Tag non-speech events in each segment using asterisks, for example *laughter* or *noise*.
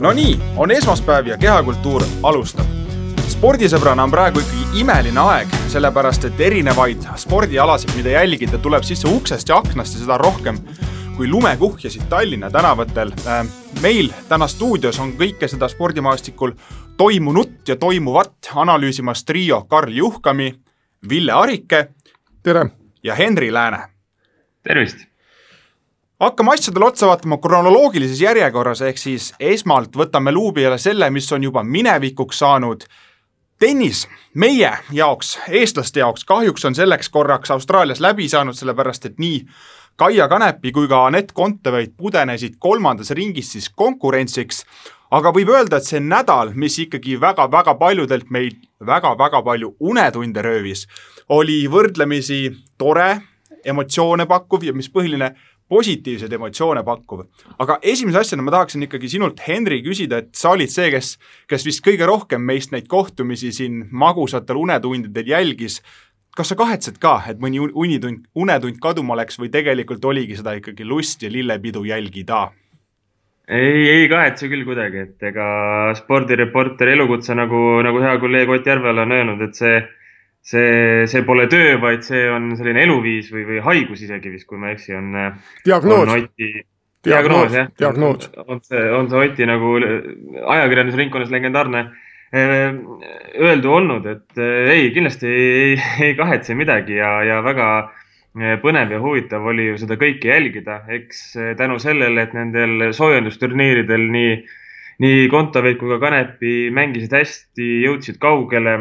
no nii, on esmaspäev ja kehakultuur alustab. spordisõbrana on praegu ikkagi imeline aeg, sellepärast et erinevaid spordialasid, mida jälgida, tuleb sisse uksest ja aknast ja seda rohkem kui lumekuhjasid Tallinna tänavatel. Äh, meil täna stuudios on kõike seda spordimaastikul toimunut ja toimuvat analüüsimas trio Karl Juhkami, Ville Arike. tere! ja Henri Lääne. tervist! Hakkame asjadele otsa vaatama kronoloogilises järjekorras, ehk siis esmalt võtame luubi alla selle, mis on juba minevikuks saanud. tennis meie jaoks, eestlaste jaoks kahjuks on selleks korraks Austraalias läbi saanud, sellepärast et nii Kaia Kanepi kui ka Anett Kontaveit pudenesid kolmandas ringis siis konkurentsiks, aga võib öelda, et see nädal, mis ikkagi väga-väga paljudelt meid väga-väga palju unetunde röövis, oli võrdlemisi tore, emotsioone pakkuv ja mis põhiline, positiivseid emotsioone pakkuv. aga esimese asjana ma tahaksin ikkagi sinult, Henri, küsida, et sa olid see, kes, kes vist kõige rohkem meist neid kohtumisi siin magusatel unetundidel jälgis. kas sa kahetsed ka, et mõni unitund, unetund kaduma läks või tegelikult oligi seda ikkagi lust ja lillepidu jälgida? ei, ei kahetse küll kuidagi, et ega spordireporteri elukutse nagu, nagu hea kolleeg Ott Järvel on öelnud, et see see, see pole töö, vaid see on selline eluviis või, või haigus isegi vist, kui ma ei eksi, on. diagnoos. diagnoos, jah. diagnoos. on see, on see Oti nagu ajakirjandusringkonnas legendaarne eh, öeldu olnud, et ei, kindlasti ei, ei kahetse midagi ja, ja väga põnev ja huvitav oli ju seda kõike jälgida, eks tänu sellele, et nendel soojendusturniiridel nii nii Kontaveit kui ka Kanepi mängisid hästi, jõudsid kaugele,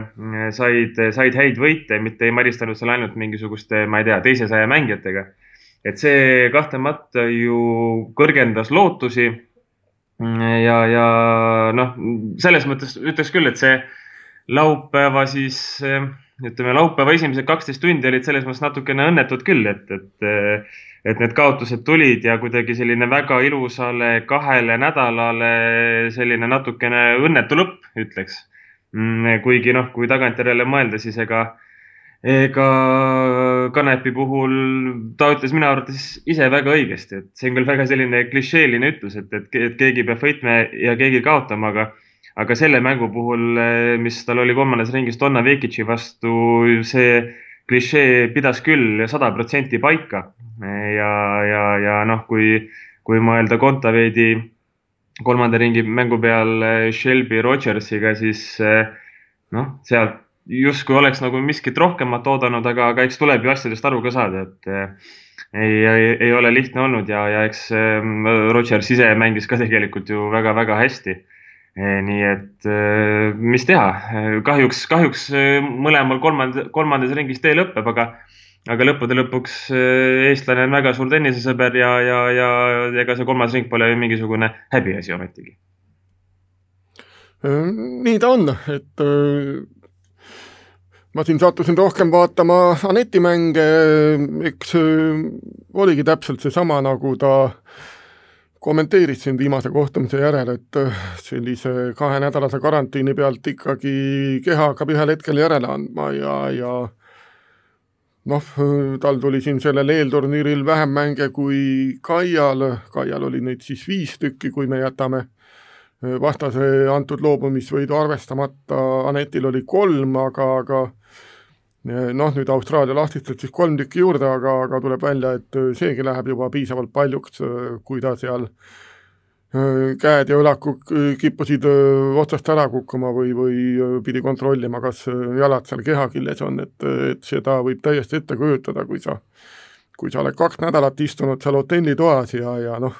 said, said häid võite, mitte ei maristanud seal ainult mingisuguste, ma ei tea, teise saja mängijatega. et see kahtlemata ju kõrgendas lootusi. ja, ja noh, selles mõttes ütleks küll, et see laupäeva siis ütleme, laupäeva esimesed kaksteist tundi olid selles mõttes natukene õnnetud küll, et, et et need kaotused tulid ja kuidagi selline väga ilusale kahele nädalale selline natukene õnnetu lõpp, ütleks. Mm, kuigi noh, kui tagantjärele mõelda, siis ega, ega Kanepi puhul ta ütles minu arvates ise väga õigesti, et see on küll väga selline klišeeline ütlus, et, et, et keegi peab võitma ja keegi kaotama, aga, aga selle mängu puhul, mis tal oli kolmandas ringis Donna Vekitši vastu, see klišee pidas küll sada protsenti paika. Ja, ja, ja noh, kui, kui mõelda Kontaveidi kolmanda ringi mängu peal eh, Shelby Rogersiga, siis eh, noh, sealt justkui oleks nagu miskit rohkemat oodanud, aga, aga eks tuleb ju asjadest aru ka saada, et eh, ei, ei, ei ole lihtne olnud ja, ja eks Rodgers ise mängis ka tegelikult ju väga-väga hästi nii et mis teha, kahjuks, kahjuks mõlemal kolmand, kolmandas ringis tee lõpeb, aga aga lõppude lõpuks eestlane on väga suur tennisesõber ja, ja, ja ega see kolmas ring pole ju mingisugune häbiasi ometigi. Äh, nii ta on, et äh, ma siin sattusin rohkem vaatama Aneti mänge, eks äh, oligi täpselt seesama, nagu ta kommenteeris siin viimase kohtumise järel, et sellise kahenädalase karantiini pealt ikkagi keha hakkab ühel hetkel järele andma ja, ja noh, tal tuli siin sellel eelturniiril vähem mänge kui Kaial, Kaial oli neid siis viis tükki, kui me jätame äh, vastase antud loobumisvõidu arvestamata, Anetil oli kolm, aga, aga äh, noh, nüüd Austraalia lastistelt siis kolm tükki juurde, aga, aga tuleb välja, et äh, seegi läheb juba piisavalt paljuks, kui ta seal äh, käed ja õlad kippusid otsast ära kukkuma või, või pidi kontrollima, kas jalad seal kehakilles on, et, et seda võib täiesti ette kujutada, kui sa kui sa oled kaks nädalat istunud seal hotellitoas ja, ja noh,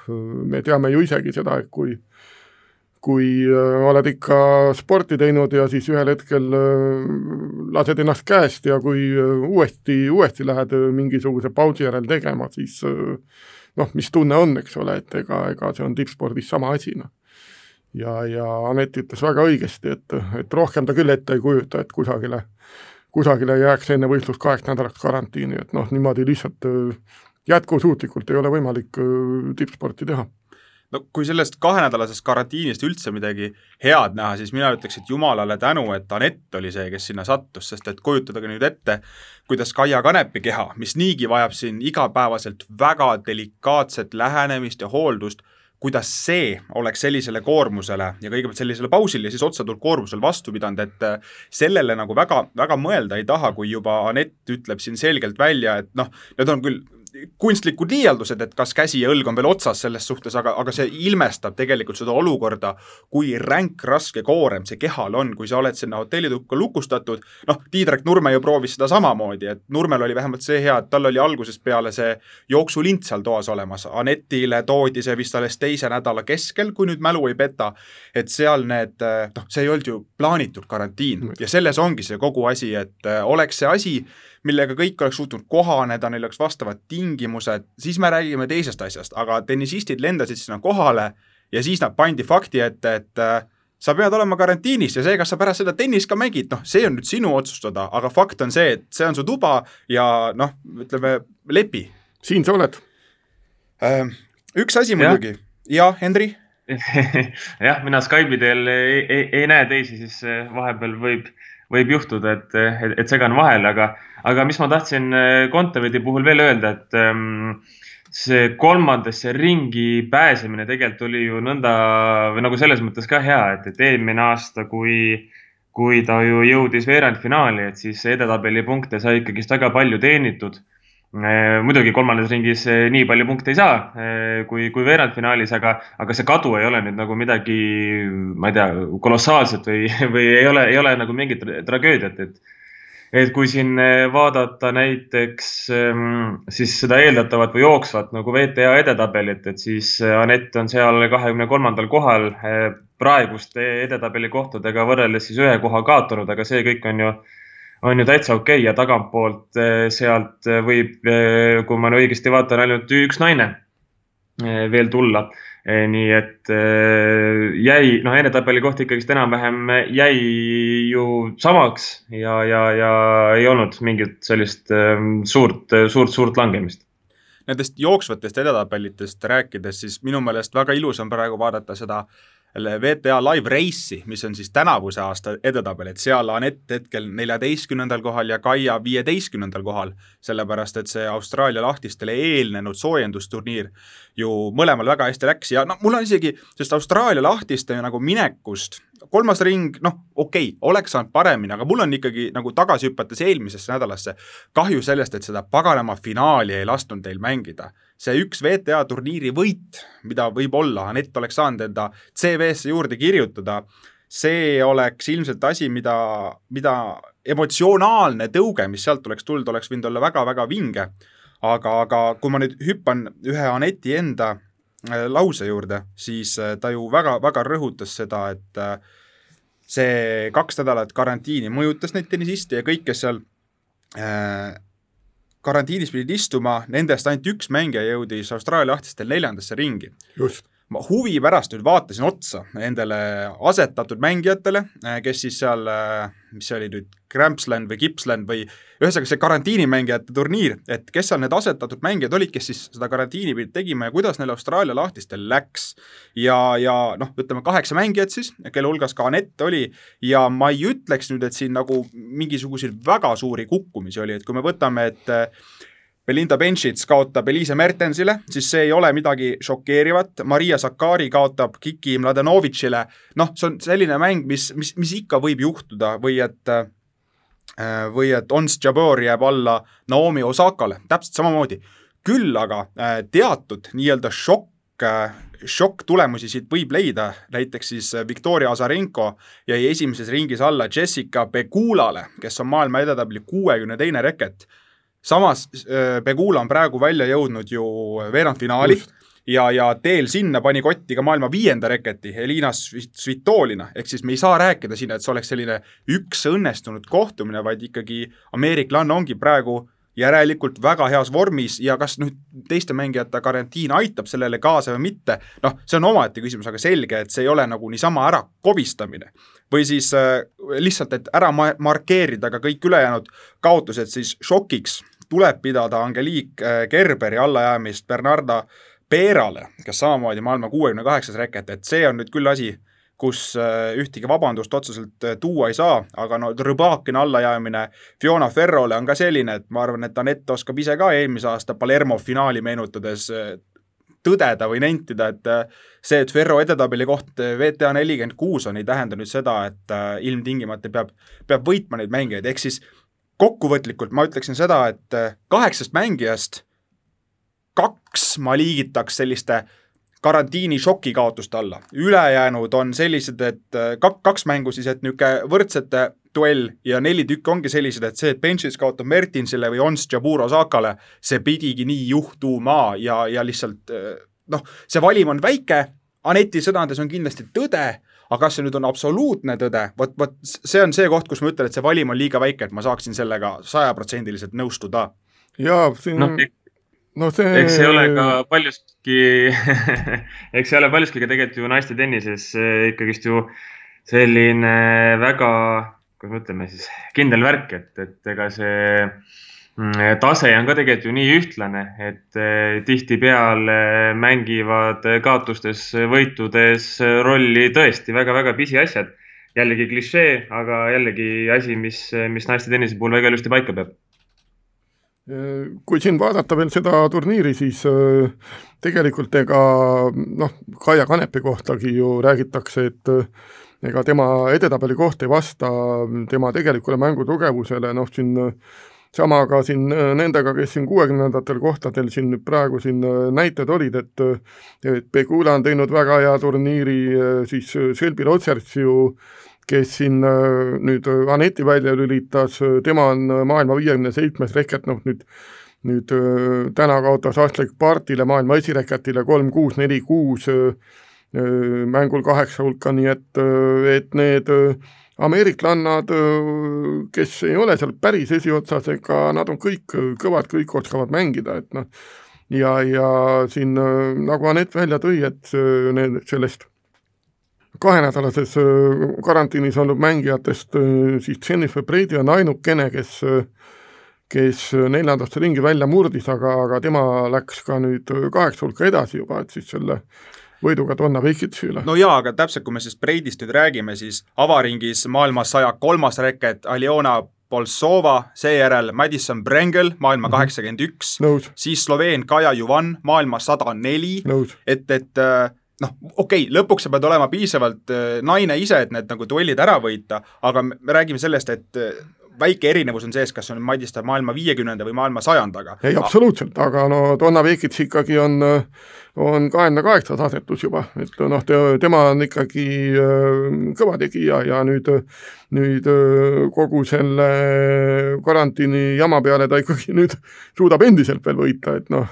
me teame ju isegi seda, et kui kui oled ikka sporti teinud ja siis ühel hetkel lased ennast käest ja kui uuesti, uuesti lähed mingisuguse pausi järel tegema, siis noh, mis tunne on, eks ole, et ega, ega see on tippspordis sama asi, noh. ja, ja Anett ütles väga õigesti, et, et rohkem ta küll ette ei kujuta, et kusagile, kusagile jääks enne võistlust kaheks nädalaks karantiini, et noh, niimoodi lihtsalt äh, jätkusuutlikult ei ole võimalik äh, tippsporti teha no kui sellest kahenädalasest karantiinist üldse midagi head näha, siis mina ütleks, et jumalale tänu, et Anett oli see, kes sinna sattus, sest et kujutage nüüd ette, kuidas Kaia Kanepi keha, mis niigi vajab siin igapäevaselt väga delikaatset lähenemist ja hooldust, kuidas see oleks sellisele koormusele ja kõigepealt sellisele pausile ja siis otsa tulnud koormusele vastu pidanud, et äh, sellele nagu väga, väga mõelda ei taha, kui juba Anett ütleb siin selgelt välja, et noh, need on küll kunstlikud liialdused, et kas käsi ja õlg on veel otsas selles suhtes, aga, aga see ilmestab tegelikult seda olukorda, kui ränk, raske koorem see kehal on, kui sa oled sinna hotellituppa lukustatud. noh, Tiidrek Nurme ju proovis seda samamoodi, et Nurmel oli vähemalt see hea, et tal oli algusest peale see jooksulint seal toas olemas. Anetile toodi see vist alles teise nädala keskel, kui nüüd mälu ei peta. et seal need, noh, see ei olnud ju plaanitud karantiin ja selles ongi see kogu asi, et oleks see asi millega kõik oleks suutnud kohaneda, neil oleks vastavad tingimused, siis me räägime teisest asjast, aga tennisistid lendasid sinna kohale ja siis nad pandi fakti ette, et äh, sa pead olema karantiinis ja see, kas sa pärast seda tennist ka mängid, noh, see on nüüd sinu otsustada, aga fakt on see, et see on su tuba ja noh, ütleme, lepi. siin sa oled äh,. üks asi muidugi, jah, Henri *laughs* jah, mina Skype'i teel ei, ei, ei näe teisi, siis äh, vahepeal võib, võib juhtuda, et, et, et segan vahele, aga aga mis ma tahtsin äh, Kontaveit puhul veel öelda, et ähm, see kolmandasse ringi pääsemine tegelikult oli ju nõnda või nagu selles mõttes ka hea, et, et eelmine aasta, kui, kui ta ju jõudis veerandfinaali, et siis edetabeli punkte sai ikkagist väga palju teenitud. Äh, muidugi kolmandas ringis äh, nii palju punkte ei saa kui, kui veerandfinaalis, aga, aga see kadu ei ole nüüd nagu midagi, ma ei tea, kolossaalset või, *laughs* või ei ole, ei ole nagu mingit tragöödiat, et et kui siin eh, vaadata näiteks ehm, siis seda eeldatavat või jooksvat nagu VTA edetabelit, et siis eh, Anett on seal kahekümne kolmandal kohal eh, praeguste edetabeli kohtadega võrreldes siis ühe koha kaotanud, aga see kõik on ju, on ju täitsa okei okay ja tagantpoolt sealt võib, kui ma õigesti vaatan, ainult üks naine veel tulla nii et eh, jäi, noh, enetabeli koht ikkagist enam-vähem jäi ju samaks ja, ja, ja ei olnud mingit sellist eh, suurt, suurt, suurt langemist. Nendest jooksvatest edetabelitest rääkides, siis minu meelest väga ilus on praegu vaadata seda äh, VTA Live Race'i, mis on siis tänavuse aasta edetabel, et seal Anett hetkel neljateistkümnendal kohal ja Kaia viieteistkümnendal kohal, sellepärast et see Austraalia lahtistele eelnenud soojendusturniir ju mõlemal väga hästi läks ja noh, mul on isegi sellest Austraalia lahtiste nagu minekust kolmas ring, noh, okei okay,, oleks saanud paremini, aga mul on ikkagi nagu tagasi hüpates eelmisesse nädalasse kahju sellest, et seda paganama finaali ei lastud teil mängida see üks VTA turniiri võit, mida võib-olla Anett oleks saanud enda CV-sse juurde kirjutada, see oleks ilmselt asi, mida, mida emotsionaalne tõuge, mis sealt oleks tulnud, oleks võinud olla väga-väga vinge. aga, aga kui ma nüüd hüppan ühe Aneti enda lause juurde, siis äh, ta ju väga-väga rõhutas seda, et äh, see kaks nädalat karantiini mõjutas neid tennisiste ja kõik, kes seal karantiinis pidid istuma, nendest ainult üks mängija jõudis Austraalia lahtistel neljandasse ringi. just ma huvi pärast nüüd vaatasin otsa nendele asetatud mängijatele, eh, kes siis seal, eh, mis see oli nüüd, Grampsland või Gippsland või ühesõnaga see karantiinimängijate turniir, et kes seal need asetatud mängijad olid, kes siis seda karantiini pidid tegema ja kuidas neil Austraalia lahtistel läks. ja, ja noh, ütleme kaheksa mängijat siis, kelle hulgas ka Anett oli ja ma ei ütleks nüüd, et siin nagu mingisuguseid väga suuri kukkumisi oli, et kui me võtame, et Belinda Bencic kaotab Elise Mertensile, siis see ei ole midagi šokeerivat, Maria Sakari kaotab Kiki Mladenovitšile, noh, see on selline mäng, mis, mis, mis ikka võib juhtuda või et äh, või et Ons Jabeur jääb alla Naomi Osakale, täpselt samamoodi. küll aga äh, teatud nii-öelda šokk, äh, šokk-tulemusi siit võib leida, näiteks siis Viktoria Azarenko jäi esimeses ringis alla Jessica Pegulale, kes on maailma edetabeli kuuekümne teine reket samas äh, Pegula on praegu välja jõudnud ju veerandfinaali ja, ja teel sinna pani kotti ka maailma viienda reketi Elina Svitolina, ehk siis me ei saa rääkida siin, et see oleks selline üks õnnestunud kohtumine, vaid ikkagi ameeriklanne ongi praegu järelikult väga heas vormis ja kas nüüd teiste mängijate karantiin aitab sellele kaasa või mitte, noh, see on omaette küsimus, aga selge, et see ei ole nagu niisama ära kobistamine. või siis äh, lihtsalt, et ära ma-, markeerida ka kõik ülejäänud kaotused siis šokiks tuleb pidada Angelique äh, Gerberi allajäämist Bernarda Peerale, kes samamoodi maailma kuuekümne kaheksas reket, et see on nüüd küll asi, kus äh, ühtegi vabandust otseselt äh, tuua ei saa, aga no Rõbakina allajäämine Fiona Ferrole on ka selline, et ma arvan, et Anett oskab ise ka eelmise aasta Palermo finaali meenutades tõdeda või nentida, et see, et Ferro edetabeli koht VTA nelikümmend kuus on, ei tähenda nüüd seda, et ilmtingimata peab, peab võitma neid mängijaid, ehk siis kokkuvõtlikult ma ütleksin seda, et kaheksast mängijast kaks ma liigitaks selliste karantiini šokikaotuste alla. ülejäänud on sellised, et kak-, kaks mängu siis, et niisugune võrdsete duell ja neli tükki ongi sellised, et see, et bench'is kaotab Mertinsile või Ons Jaburo Sakale, see pidigi nii juhtuma ja, ja lihtsalt noh, see valim on väike, Aneti sõnades on kindlasti tõde, aga kas see nüüd on absoluutne tõde, vot, vot see on see koht, kus ma ütlen, et see valim on liiga väike, et ma saaksin sellega sajaprotsendiliselt nõustuda. jaa, siin no, no see eks see ole ka paljuski *laughs* eks see ole paljuski ka tegelikult ju naiste tennises ikkagist ju selline väga kuidas me ütleme siis, kindel värk, et, et ega see mm, tase on ka tegelikult ju nii ühtlane, et eh, tihtipeale mängivad kaotustes, võitudes rolli tõesti väga-väga pisiasjad. jällegi klišee, aga jällegi asi, mis, mis naiste tennise puhul väga ilusti paika peab kui siin vaadata veel seda turniiri, siis eh, tegelikult ega noh, Kaia Kanepi kohtagi ju räägitakse, et ega tema edetabeli koht ei vasta tema tegelikule mängu tugevusele, noh siin sama ka siin nendega, kes siin kuuekümnendatel kohtadel siin nüüd praegu siin näited olid, et et Pegula on teinud väga hea turniiri, siis Selby Rotsers ju kes siin nüüd Aneti välja lülitas, tema on maailma viiekümne seitsmes reket, noh nüüd nüüd täna kaotas Ashley Bartile, maailma esireketile kolm-kuus, neli-kuus, mängul kaheksa hulka, nii et, et need ameeriklannad, kes ei ole seal päris esiotsas, ega nad on kõik kõvad, kõik oskavad mängida, et noh, ja, ja siin nagu Anett välja tõi, et need sellest kahenädalases karantiinis olnud mängijatest siis Jennifer Brady on ainukene, kes kes neljandasse ringi välja murdis, aga, aga tema läks ka nüüd kaheksa hulka edasi juba, et siis selle võiduga Donna Vikitsi üle. no jaa, aga täpselt, kui me siis Breidist nüüd räägime, siis avaringis maailma saja kolmas reket Aljona Bolsova, seejärel Madison Brengel, maailma mhm. kaheksakümmend üks, siis Sloveen Kaja Juvan, maailma sada neli, et, et äh, noh, okei okay,, lõpuks sa pead olema piisavalt äh, naine ise, et need nagu duellid ära võita, aga me räägime sellest, et väike erinevus on sees, kas on Madis maailma viiekümnenda või maailma sajandaga. ei, absoluutselt, aga no Donna Vekits ikkagi on, on kahekümne kaheksas asetus juba, et noh, tema on ikkagi äh, kõva tegija ja nüüd, nüüd äh, kogu selle karantiini jama peale ta ikkagi nüüd suudab endiselt veel võita, et noh,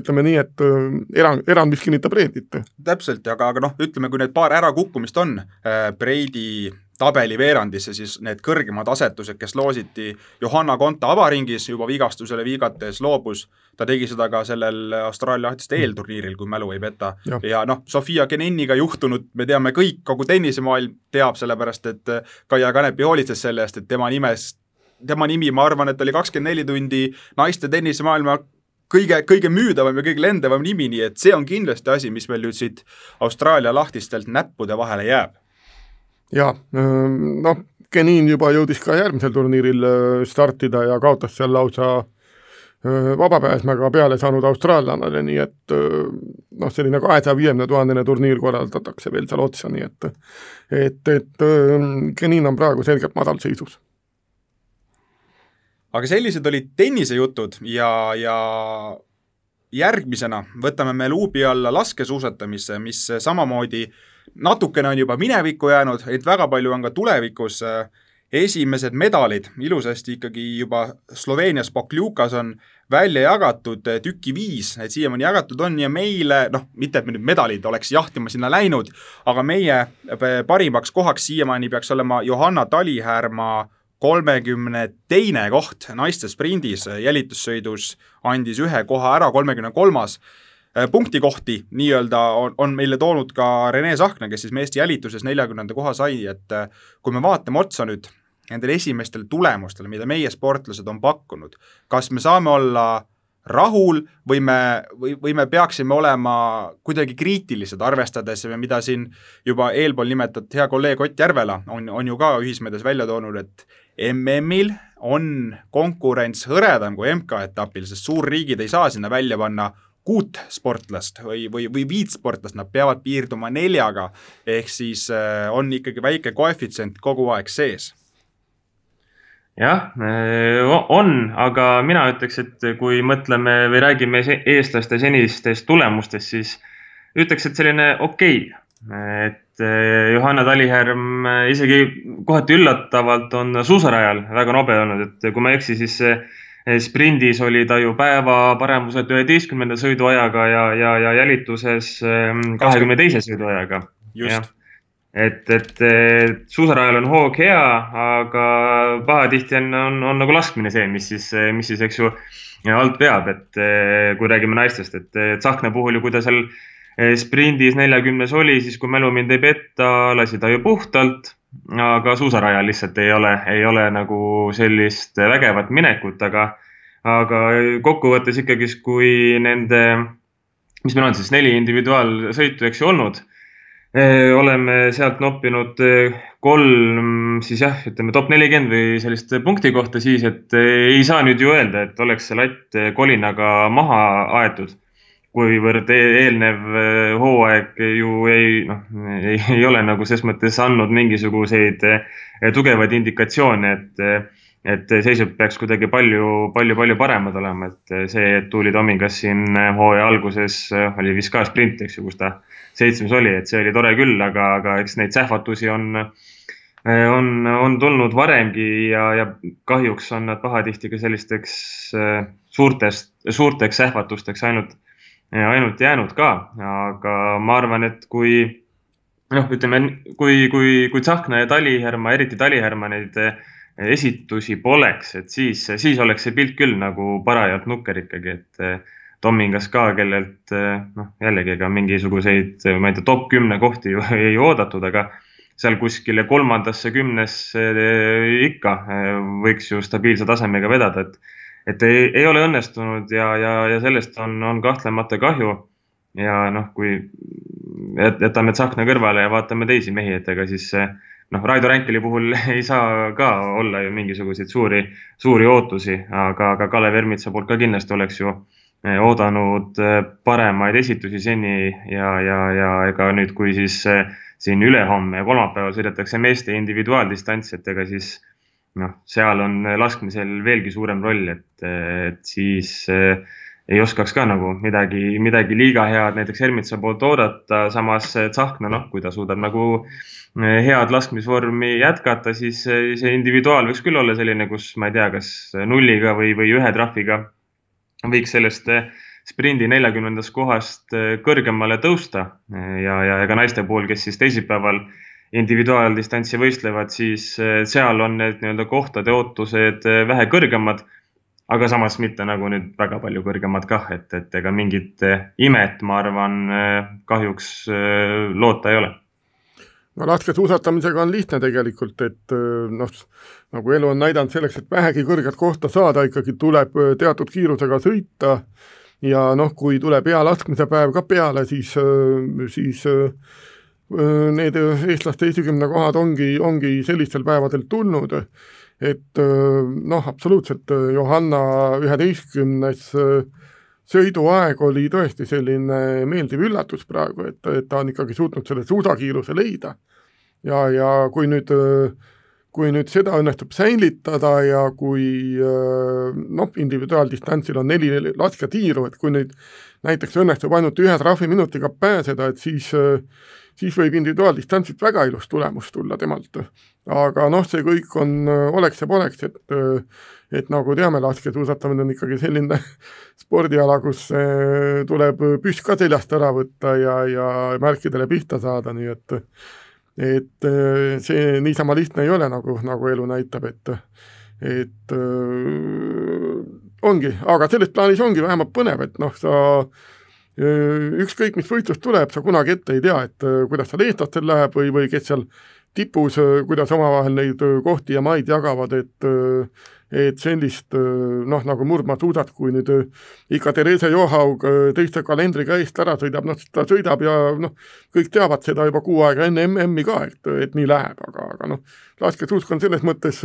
ütleme nii, et äh, erand, erand, mis kinnitab reeglit. täpselt, aga, aga noh, ütleme, kui need paar ärakukkumist on, Breidi tabeli veerandisse siis need kõrgemad asetused, kes loositi Johanna Konta avaringis juba vigastusele viigates loobus, ta tegi seda ka sellel Austraalia lahtiste eelturniiril, kui mälu ei peta. ja, ja noh, Sofia Genenniga juhtunud me teame kõik, kogu tennisemaailm teab, sellepärast et Kaia Kanepi hoolitses selle eest, et tema nimes, tema nimi, ma arvan, et oli kakskümmend neli tundi naiste tennisemaailma kõige, kõige müüdavam ja kõige lendavam nimi, nii et see on kindlasti asi, mis meil nüüd siit Austraalia lahtistelt näppude vahele jääb jaa, noh, Genin juba jõudis ka järgmisel turniiril startida ja kaotas seal lausa vabapääsmega peale saanud austraallanale, nii et noh, selline kahesaja viiekümne tuhandene turniir korraldatakse veel seal otsa, nii et et, et Genin on praegu selgelt madalseisus. aga sellised olid tennisejutud ja, ja järgmisena võtame me luubi alla laskesuusatamise, mis samamoodi äh, natukene on juba minevikku jäänud, et väga palju on ka tulevikus äh, esimesed medalid. Ilusasti ikkagi juba Sloveenias Pokljukas on välja jagatud äh, tüki viis, need siiamaani jagatud on ja meile, noh, mitte et me nüüd medalid oleks jahtima sinna läinud, aga meie äh, parimaks kohaks siiamaani peaks olema Johanna Talihärma kolmekümne teine koht naiste sprindis, jälitussõidus andis ühe koha ära, kolmekümne kolmas punktikohti nii-öelda on, on meile toonud ka Rene Sahkna, kes siis meeste jälituses neljakümnenda koha sai, et äh, kui me vaatame otsa nüüd nendele esimestele tulemustele, mida meie sportlased on pakkunud, kas me saame olla rahul või me, või, või me peaksime olema kuidagi kriitilised, arvestades, mida siin juba eelpool nimetatud hea kolleeg Ott Järvela on, on ju ka ühismeedias välja toonud, et MM-il on konkurents hõredam kui MK-etapil, sest suurriigid ei saa sinna välja panna kuut sportlast või, või, või viit sportlast, nad peavad piirduma neljaga, ehk siis äh, on ikkagi väike koefitsient kogu aeg sees. Jah, äh, on, aga mina ütleks, et kui mõtleme või räägime eestlaste senistest tulemustest, siis ütleks, et selline okei. Okay.. et äh, Johanna Talihärm isegi kohati üllatavalt on suusarajal väga nobe olnud, et kui ma ei eksi, siis sprindis oli ta ju päeva paremuselt üheteistkümnenda sõiduajaga ja, ja, ja jälituses ehm, kahekümne teise sõiduajaga. et, et suusarajal on hoog hea, aga pahatihti on, on, on nagu laskmine see, mis siis, mis siis, eks ju, alt veab, et eh, kui räägime naistest, et Tsahkna puhul ju, kui ta seal eh, sprindis neljakümnes oli, siis kui mälu mind ei petta, lasi ta ju puhtalt aga suusarajal lihtsalt ei ole, ei ole nagu sellist vägevat minekut, aga, aga kokkuvõttes ikkagist, kui nende, mis meil on siis neli individuaalsõitu, eks ju, olnud, eh, oleme sealt noppinud eh, kolm, siis jah, ütleme top nelikümmend või sellist punkti kohta siis, et ei saa nüüd ju öelda, et oleks see latt kolinaga maha aetud kuivõrd e-, eelnev äh, hooaeg ju ei, noh, ei, ei ole nagu ses mõttes andnud mingisuguseid äh, tugevaid indikatsioone, et, äh, et seisud peaks kuidagi palju, palju, palju paremad olema, et see, et Tuuli Tomingas siin hooaja alguses oli vist ka sprint, eks ju, kus ta seitsmes oli, et see oli tore küll, aga, aga eks neid sähvatusi on, on, on tulnud varemgi ja, ja kahjuks on nad pahatihti ka sellisteks suurtest, suurteks sähvatusteks ainult ainult jäänud ka, aga ma arvan, et kui noh, ütleme, kui, kui, kui Tsahkna ja Talihärma, eriti Talihärma neid eh, esitusi poleks, et siis, siis oleks see pilt küll nagu parajalt nukker ikkagi, et eh, Tomingas ka, kellelt eh, noh, jällegi ega mingisuguseid, ma ei tea, top kümne kohti ju *laughs* ei oodatud, aga seal kuskile kolmandasse kümnesse ikka võiks ju stabiilse tasemega vedada, et et ei, ei ole õnnestunud ja, ja, ja sellest on, on kahtlemata kahju. ja noh, kui jätame Tsahkna kõrvale ja vaatame teisi mehi, et ega siis noh, Raido Ränkeli puhul *laughs* ei saa ka olla ju mingisuguseid suuri, suuri ootusi, aga, aga Kalev Ermitsa poolt ka kindlasti oleks ju eh, oodanud eh, paremaid esitusi seni ja, ja, ja ega nüüd, kui siis eh, siin ülehomme ja kolmapäeval sõidetakse meeste individuaaldistants, et ega siis noh, seal on laskmisel veelgi suurem roll, et, et siis eh, ei oskaks ka nagu midagi, midagi liiga head näiteks Hermitsa poolt oodata, samas Tsahkna, noh, kui ta suudab nagu eh, head laskmisvormi jätkata, siis see individuaal võiks küll olla selline, kus ma ei tea, kas nulliga või, või ühe trahviga võiks sellest eh, sprindi neljakümnendast kohast kõrgemale tõusta. Ja, ja ega naiste puhul, kes siis teisipäeval individuaaldistantsi võistlevad, siis eh, seal on need nii-öelda kohtade ootused eh, vähe kõrgemad. aga samas mitte nagu nüüd väga palju kõrgemad kah, et, et ega mingit eh, imet, ma arvan, kahjuks loota ei ole no laskesuusatamisega on lihtne tegelikult, et noh, nagu elu on näidanud, selleks, et vähegi kõrget kohta saada, ikkagi tuleb teatud kiirusega sõita ja noh, kui tuleb hea laskmise päev ka peale, siis, siis need eestlaste esikümne kohad ongi, ongi sellistel päevadel tulnud, et noh, absoluutselt Johanna üheteistkümnes sõiduaeg oli tõesti selline meeldiv üllatus praegu, et, et ta on ikkagi suutnud selle suusakiiruse leida. ja, ja kui nüüd, kui nüüd seda õnnestub säilitada ja kui noh, individuaaldistantsil on neli laskjatiiru, et kui nüüd näiteks õnnestub ainult ühe trahviminutiga pääseda, et siis siis võib individuaaldistantsilt väga ilus tulemus tulla temalt. aga noh, see kõik on oleks ja poleks, et et nagu teame, laskesuusatamine on ikkagi selline *laughs* spordiala, kus tuleb püss ka seljast ära võtta ja, ja märkidele pihta saada, nii et et see niisama lihtne ei ole, nagu, nagu elu näitab, et et öö, ongi, aga selles plaanis ongi vähemalt põnev, et noh, sa ükskõik, mis võistlus tuleb, sa kunagi ette ei tea, et kuidas seal eestlastel läheb või, või kes seal tipus, kuidas omavahel neid kohti ja maid jagavad, et et sellist noh, nagu murdmaasuusad, kui nüüd ikka Therese Johaug teiste kalendriga eest ära sõidab, noh, ta sõidab ja noh, kõik teavad seda juba kuu aega enne MM-i ka, et, et nii läheb, aga, aga noh, laskesuusk on selles mõttes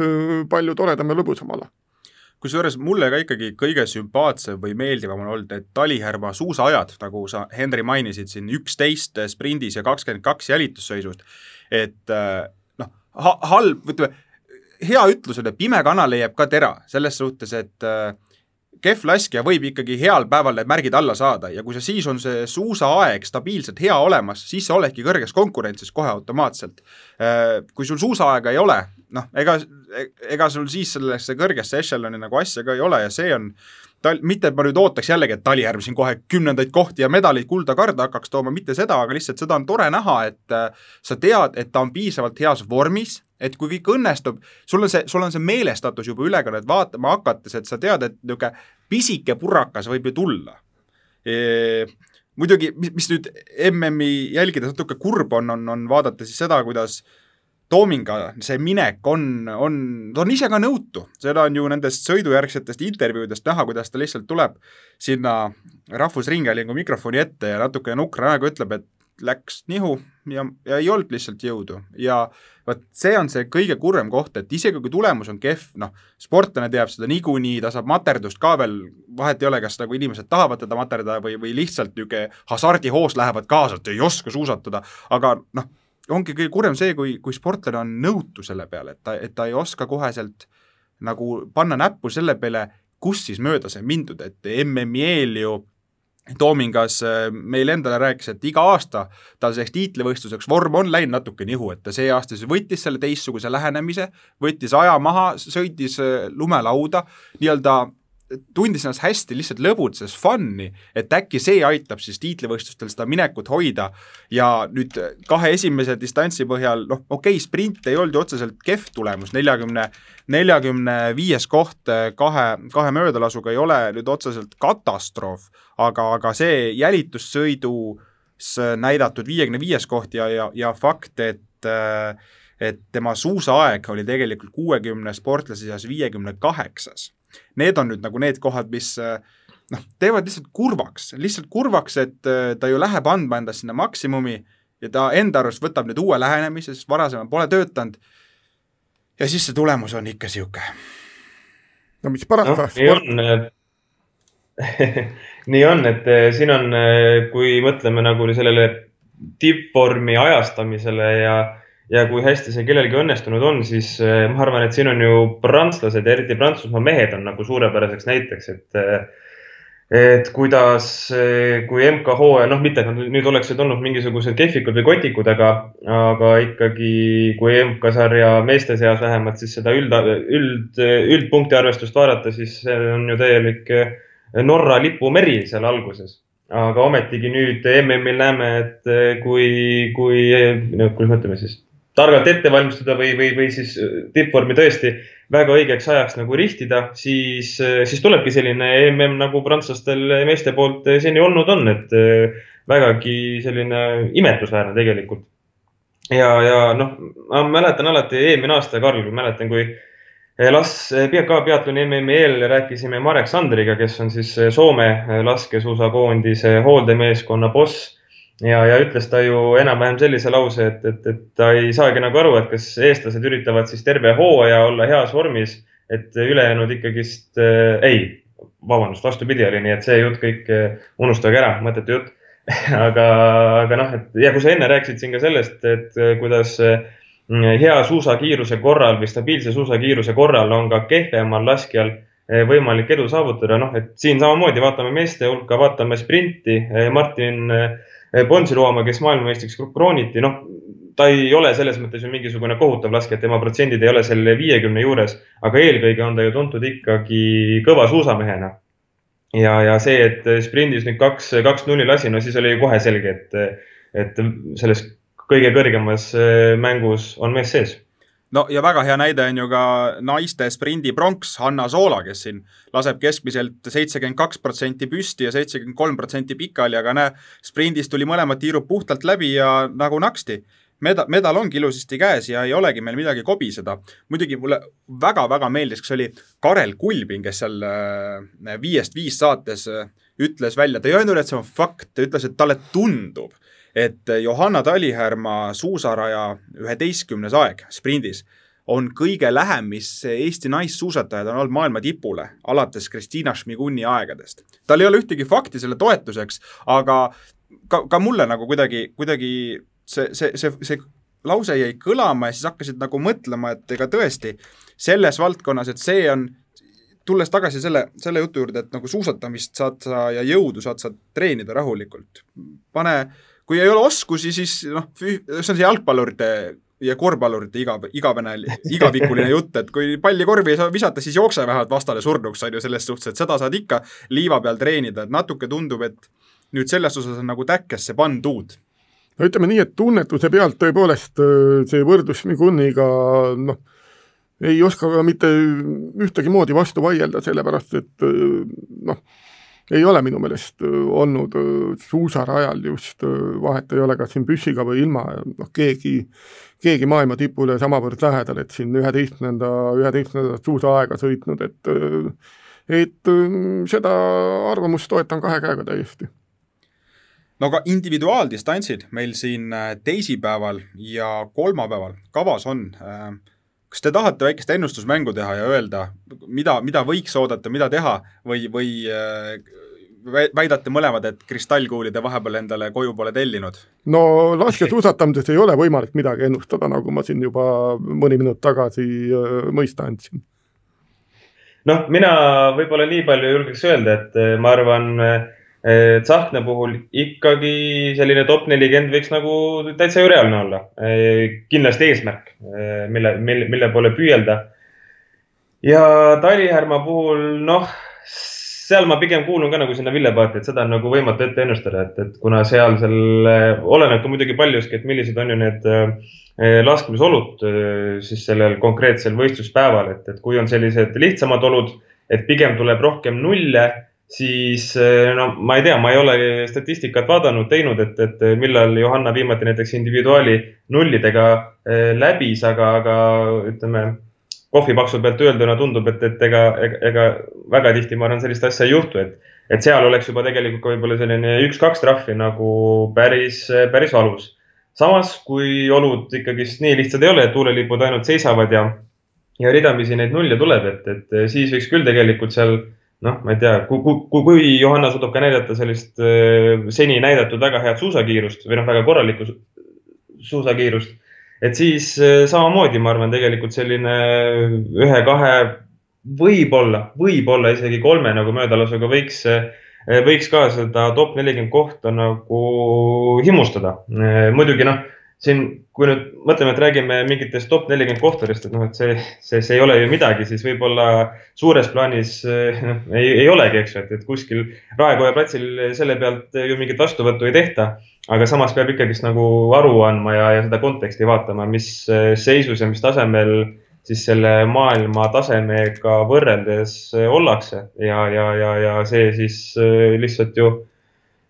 palju toredam ja lõbusam ala kusjuures mulle ka ikkagi kõige sümpaatsem või meeldivam on olnud need Talihärma suusaajad, nagu sa, Henri, mainisid siin, üksteist sprindis ja kakskümmend kaks jälitussõidust, et äh, noh, halb, ütleme, hea ütlus on, et pime kana leiab ka tera, selles suhtes, et äh, kehv laskja võib ikkagi heal päeval need märgid alla saada ja kui sa siis on see suusaaeg stabiilselt hea olemas, siis sa oledki kõrges konkurentsis kohe automaatselt. Äh, kui sul suusaaega ei ole, noh, ega, ega sul siis sellesse kõrgesse echelon'i nagu asja ka ei ole ja see on tal-, mitte et ma nüüd ootaks jällegi, et Talihärm siin kohe kümnendaid kohti ja medaleid kulda-karda hakkaks tooma, mitte seda, aga lihtsalt seda on tore näha, et äh, sa tead, et ta on piisavalt heas vormis, et kui kõik õnnestub, sul on see, sul on see meelestatus juba ülekannet vaatama hakates, et sa tead, et niisugune pisike purakas võib ju tulla. E muidugi, mis, mis nüüd MM-i jälgides natuke kurb on, on, on vaadata siis seda, kuidas äh, Toominga see minek on, on, ta on ise ka nõutu, seda on ju nendest sõidujärgsetest intervjuudest näha, kuidas ta lihtsalt tuleb sinna Rahvusringhäälingu mikrofoni ette ja natuke nukra näoga ütleb, et läks nihu ja, ja ei olnud lihtsalt jõudu. Ja vot see on see kõige kurvem koht, et isegi kui tulemus on kehv, noh, sportlane teab seda niikuinii, ta saab materdust ka veel, vahet ei ole, kas nagu inimesed tahavad teda materdada või, või lihtsalt niisugune hasardihoos lähevad kaasa, et ei oska suusatada, aga noh, ongi kõige kurvem see, kui, kui sportlane on nõutu selle peale, et ta, et ta ei oska koheselt nagu panna näppu selle peale, kus siis mööda sai mindud, et MM-i eel ju Toomingas äh, meile endale rääkis, et iga aasta tal selleks tiitlivõistluseks vorm on läinud natuke nihu, et ta see aasta siis võttis selle teistsuguse lähenemise, võttis aja maha, sõitis äh, lumelauda, nii-öelda tundis ennast hästi, lihtsalt lõbutses fun'i, et äkki see aitab siis tiitlivõistlustel seda minekut hoida. Ja nüüd kahe esimese distantsi põhjal, noh, okei okay,, sprint ei olnud ju otseselt kehv tulemus, neljakümne, neljakümne viies koht kahe, kahe möödalasuga ei ole nüüd otseselt katastroof, aga, aga see jälitussõidus näidatud viiekümne viies koht ja, ja, ja fakt, et et tema suusaaeg oli tegelikult kuuekümne sportlase seas viiekümne kaheksas Need on nüüd nagu need kohad, mis äh, noh, teevad lihtsalt kurvaks, lihtsalt kurvaks, et äh, ta ju läheb andma endast sinna maksimumi ja ta enda arust võtab nüüd uue lähenemise, sest varasemalt pole töötanud. ja siis see tulemus on ikka sihuke. no mis parata no,. nii on *laughs* nii on, et äh, siin on, kui mõtleme nagu sellele tippvormi ajastamisele ja ja kui hästi see kellelgi õnnestunud on, siis eh, ma arvan, et siin on ju prantslased eriti Prantsusmaa mehed on nagu suurepäraseks näiteks, et eh, et kuidas, eh, kui MK hooaja, noh, mitte et nad nüüd oleksid olnud mingisugused kehvikud või kotikud, aga, aga ikkagi kui MK-sarja meeste seas vähemalt siis seda üld, üld, üldpunkti arvestust vaadata, siis see on ju täielik Norra lipumeri seal alguses. Aga ometigi nüüd MM-il näeme, et kui, kui, no kuidas me ütleme siis, targalt ette valmistuda või, või, või siis äh, tippvormi tõesti väga õigeks ajaks nagu rihtida, siis, äh, siis tulebki selline mm nagu prantslastel meeste poolt äh, seni olnud on, et vägagi selline imetlusväärne tegelikult. ja, ja noh, ma mäletan alati eelmine aasta, Karl, mäletan, kui las ka peatloni MM-i eel rääkisime Marek Sandriga, kes on siis Soome laskesuusakoondise hooldemeeskonna boss ja, ja ütles ta ju enam-vähem sellise lause, et, et, et ta ei saagi nagu aru, et kas eestlased üritavad siis terve hooaja olla heas vormis, et ülejäänud ikkagist äh, ei, vabandust, vastupidi oli, nii et see jutt kõik äh, unustage ära, mõttetu jutt *laughs* aga, aga noh, et ja kui sa enne rääkisid siin ka sellest, et äh, kuidas äh, hea suusakiiruse korral või stabiilse suusakiiruse korral on ka kehvemal laskjal äh, võimalik edu saavutada, noh, et siin samamoodi vaatame meeste hulka, vaatame sprinti. Martin Bonsiluoma, kes maailmameistriks krooniti, noh, ta ei ole selles mõttes ju mingisugune kohutav laskja, et tema protsendid ei ole selle viiekümne juures, aga eelkõige on ta ju tuntud ikkagi kõva suusamehena. ja, ja see, et sprindis nüüd kaks, kaks nulli lasi, no siis oli ju kohe selge, et, et selles kõige kõrgemas mängus on mees sees no ja väga hea näide on ju ka naiste sprindi pronks Hanna Soola, kes siin laseb keskmiselt seitsekümmend kaks protsenti püsti ja seitsekümmend kolm protsenti pikali, aga näe, sprindis tuli mõlemad tiirud puhtalt läbi ja nagu naksti. Meda-, medal ongi ilusasti käes ja ei olegi meil midagi kobiseda. muidugi mulle väga-väga meeldis, kas oli Karel Kulbin, kes seal äh, Viiest viis saates äh, ütles välja, ta ei öelnud, et see on fakt, ta ütles, et talle tundub et Johanna Talihärma suusaraja üheteistkümnes aeg sprindis on kõige lähem, mis Eesti naissuusatajad on olnud maailma tipule, alates Kristina Šmiguni aegadest. tal ei ole ühtegi fakti selle toetuseks, aga ka, ka mulle nagu kuidagi, kuidagi see, see, see, see lause jäi kõlama ja siis hakkasid nagu mõtlema, et ega tõesti selles valdkonnas, et see on, tulles tagasi selle, selle jutu juurde, et nagu suusatamist saad sa ja jõudu saad sa treenida rahulikult. pane, kui ei ole oskusi, siis noh, see on see jalgpallurite ja korvpallurite iga, igavene, igavikuline jutt, et kui palli korvi ei saa visata, siis jookse vähemalt vastane surnuks, on ju, selles suhtes, et seda saad ikka liiva peal treenida, et natuke tundub, et nüüd selles osas on nagu täkkesse pandud. no ütleme nii, et tunnetuse pealt tõepoolest äh, see võrdlus Miguniga noh, ei oska ka mitte ühtegi moodi vastu vaielda, sellepärast et äh, noh, ei ole minu meelest äh, olnud suusarajal just, vahet ei ole, kas siin püssiga või ilma, noh keegi, keegi maailma tipule samavõrd lähedal, et siin üheteistkümnenda, üheteistkümnendat suusaaega sõitnud, et et seda arvamust toetan kahe käega täiesti no aga individuaaldistantsid meil siin äh, teisipäeval ja kolmapäeval kavas on. Äh, kas te tahate väikest ennustusmängu teha ja öelda, mida, mida võiks oodata, mida teha või, või äh, väidate mõlemad, et kristallkuuli te vahepeal endale koju pole tellinud? no laskesuusatamises ei ole võimalik midagi ennustada, nagu ma siin juba mõni minut tagasi mõista andsin. noh, mina võib-olla nii palju julgeks öelda, et ma arvan äh, Tsahkna puhul ikkagi selline top nelikümmend võiks nagu täitsa ju reaalne olla. kindlasti eesmärk, mille, mille, mille poole püüelda. ja Talihärma puhul, noh, seal ma pigem kuulun ka nagu sinna Villepaati, et seda on nagu võimatu ette ennustada, et, et kuna seal seal oleneb ka muidugi paljuski, et millised on ju need laskmisolud siis sellel konkreetsel võistluspäeval, et, et kui on sellised lihtsamad olud, et pigem tuleb rohkem nulle siis eh, no ma ei tea, ma ei ole statistikat vaadanud, teinud, et, et millal Johanna viimati näiteks individuaali nullidega eh, läbis, aga, aga ütleme, kohvipaksu pealt öelduna tundub, et, et ega, ega, ega väga tihti, ma arvan, sellist asja ei juhtu, et, et seal oleks juba tegelikult ka võib-olla selline üks-kaks trahvi nagu päris, päris valus. samas, kui olud ikkagist nii lihtsad ei ole, et tuulelipud ainult seisavad ja, ja ridamisi neid nulle tuleb, et, et siis võiks küll tegelikult seal noh, ma ei tea, kui, kui, kui Johanna suudab ka näidata sellist äh, seni näidatud väga head suusakiirust või noh, väga korralikku suusakiirust, et siis äh, samamoodi, ma arvan, tegelikult selline ühe-kahe, võib-olla, võib-olla isegi kolme nagu möödalasuga võiks, äh, võiks ka seda top nelikümmend kohta nagu himustada. muidugi noh siin, kui nüüd mõtleme, et räägime mingitest top nelikümmend kohturist, et noh, et see, see, see ei ole ju midagi, siis võib-olla suures plaanis noh, ei, ei olegi, eks ju, et, et kuskil Raekoja platsil selle pealt ju mingit vastuvõttu ei tehta. aga samas peab ikkagist nagu aru andma ja, ja seda konteksti vaatama, mis seisus ja mis tasemel siis selle maailma tasemega võrreldes ollakse ja, ja, ja, ja see siis lihtsalt ju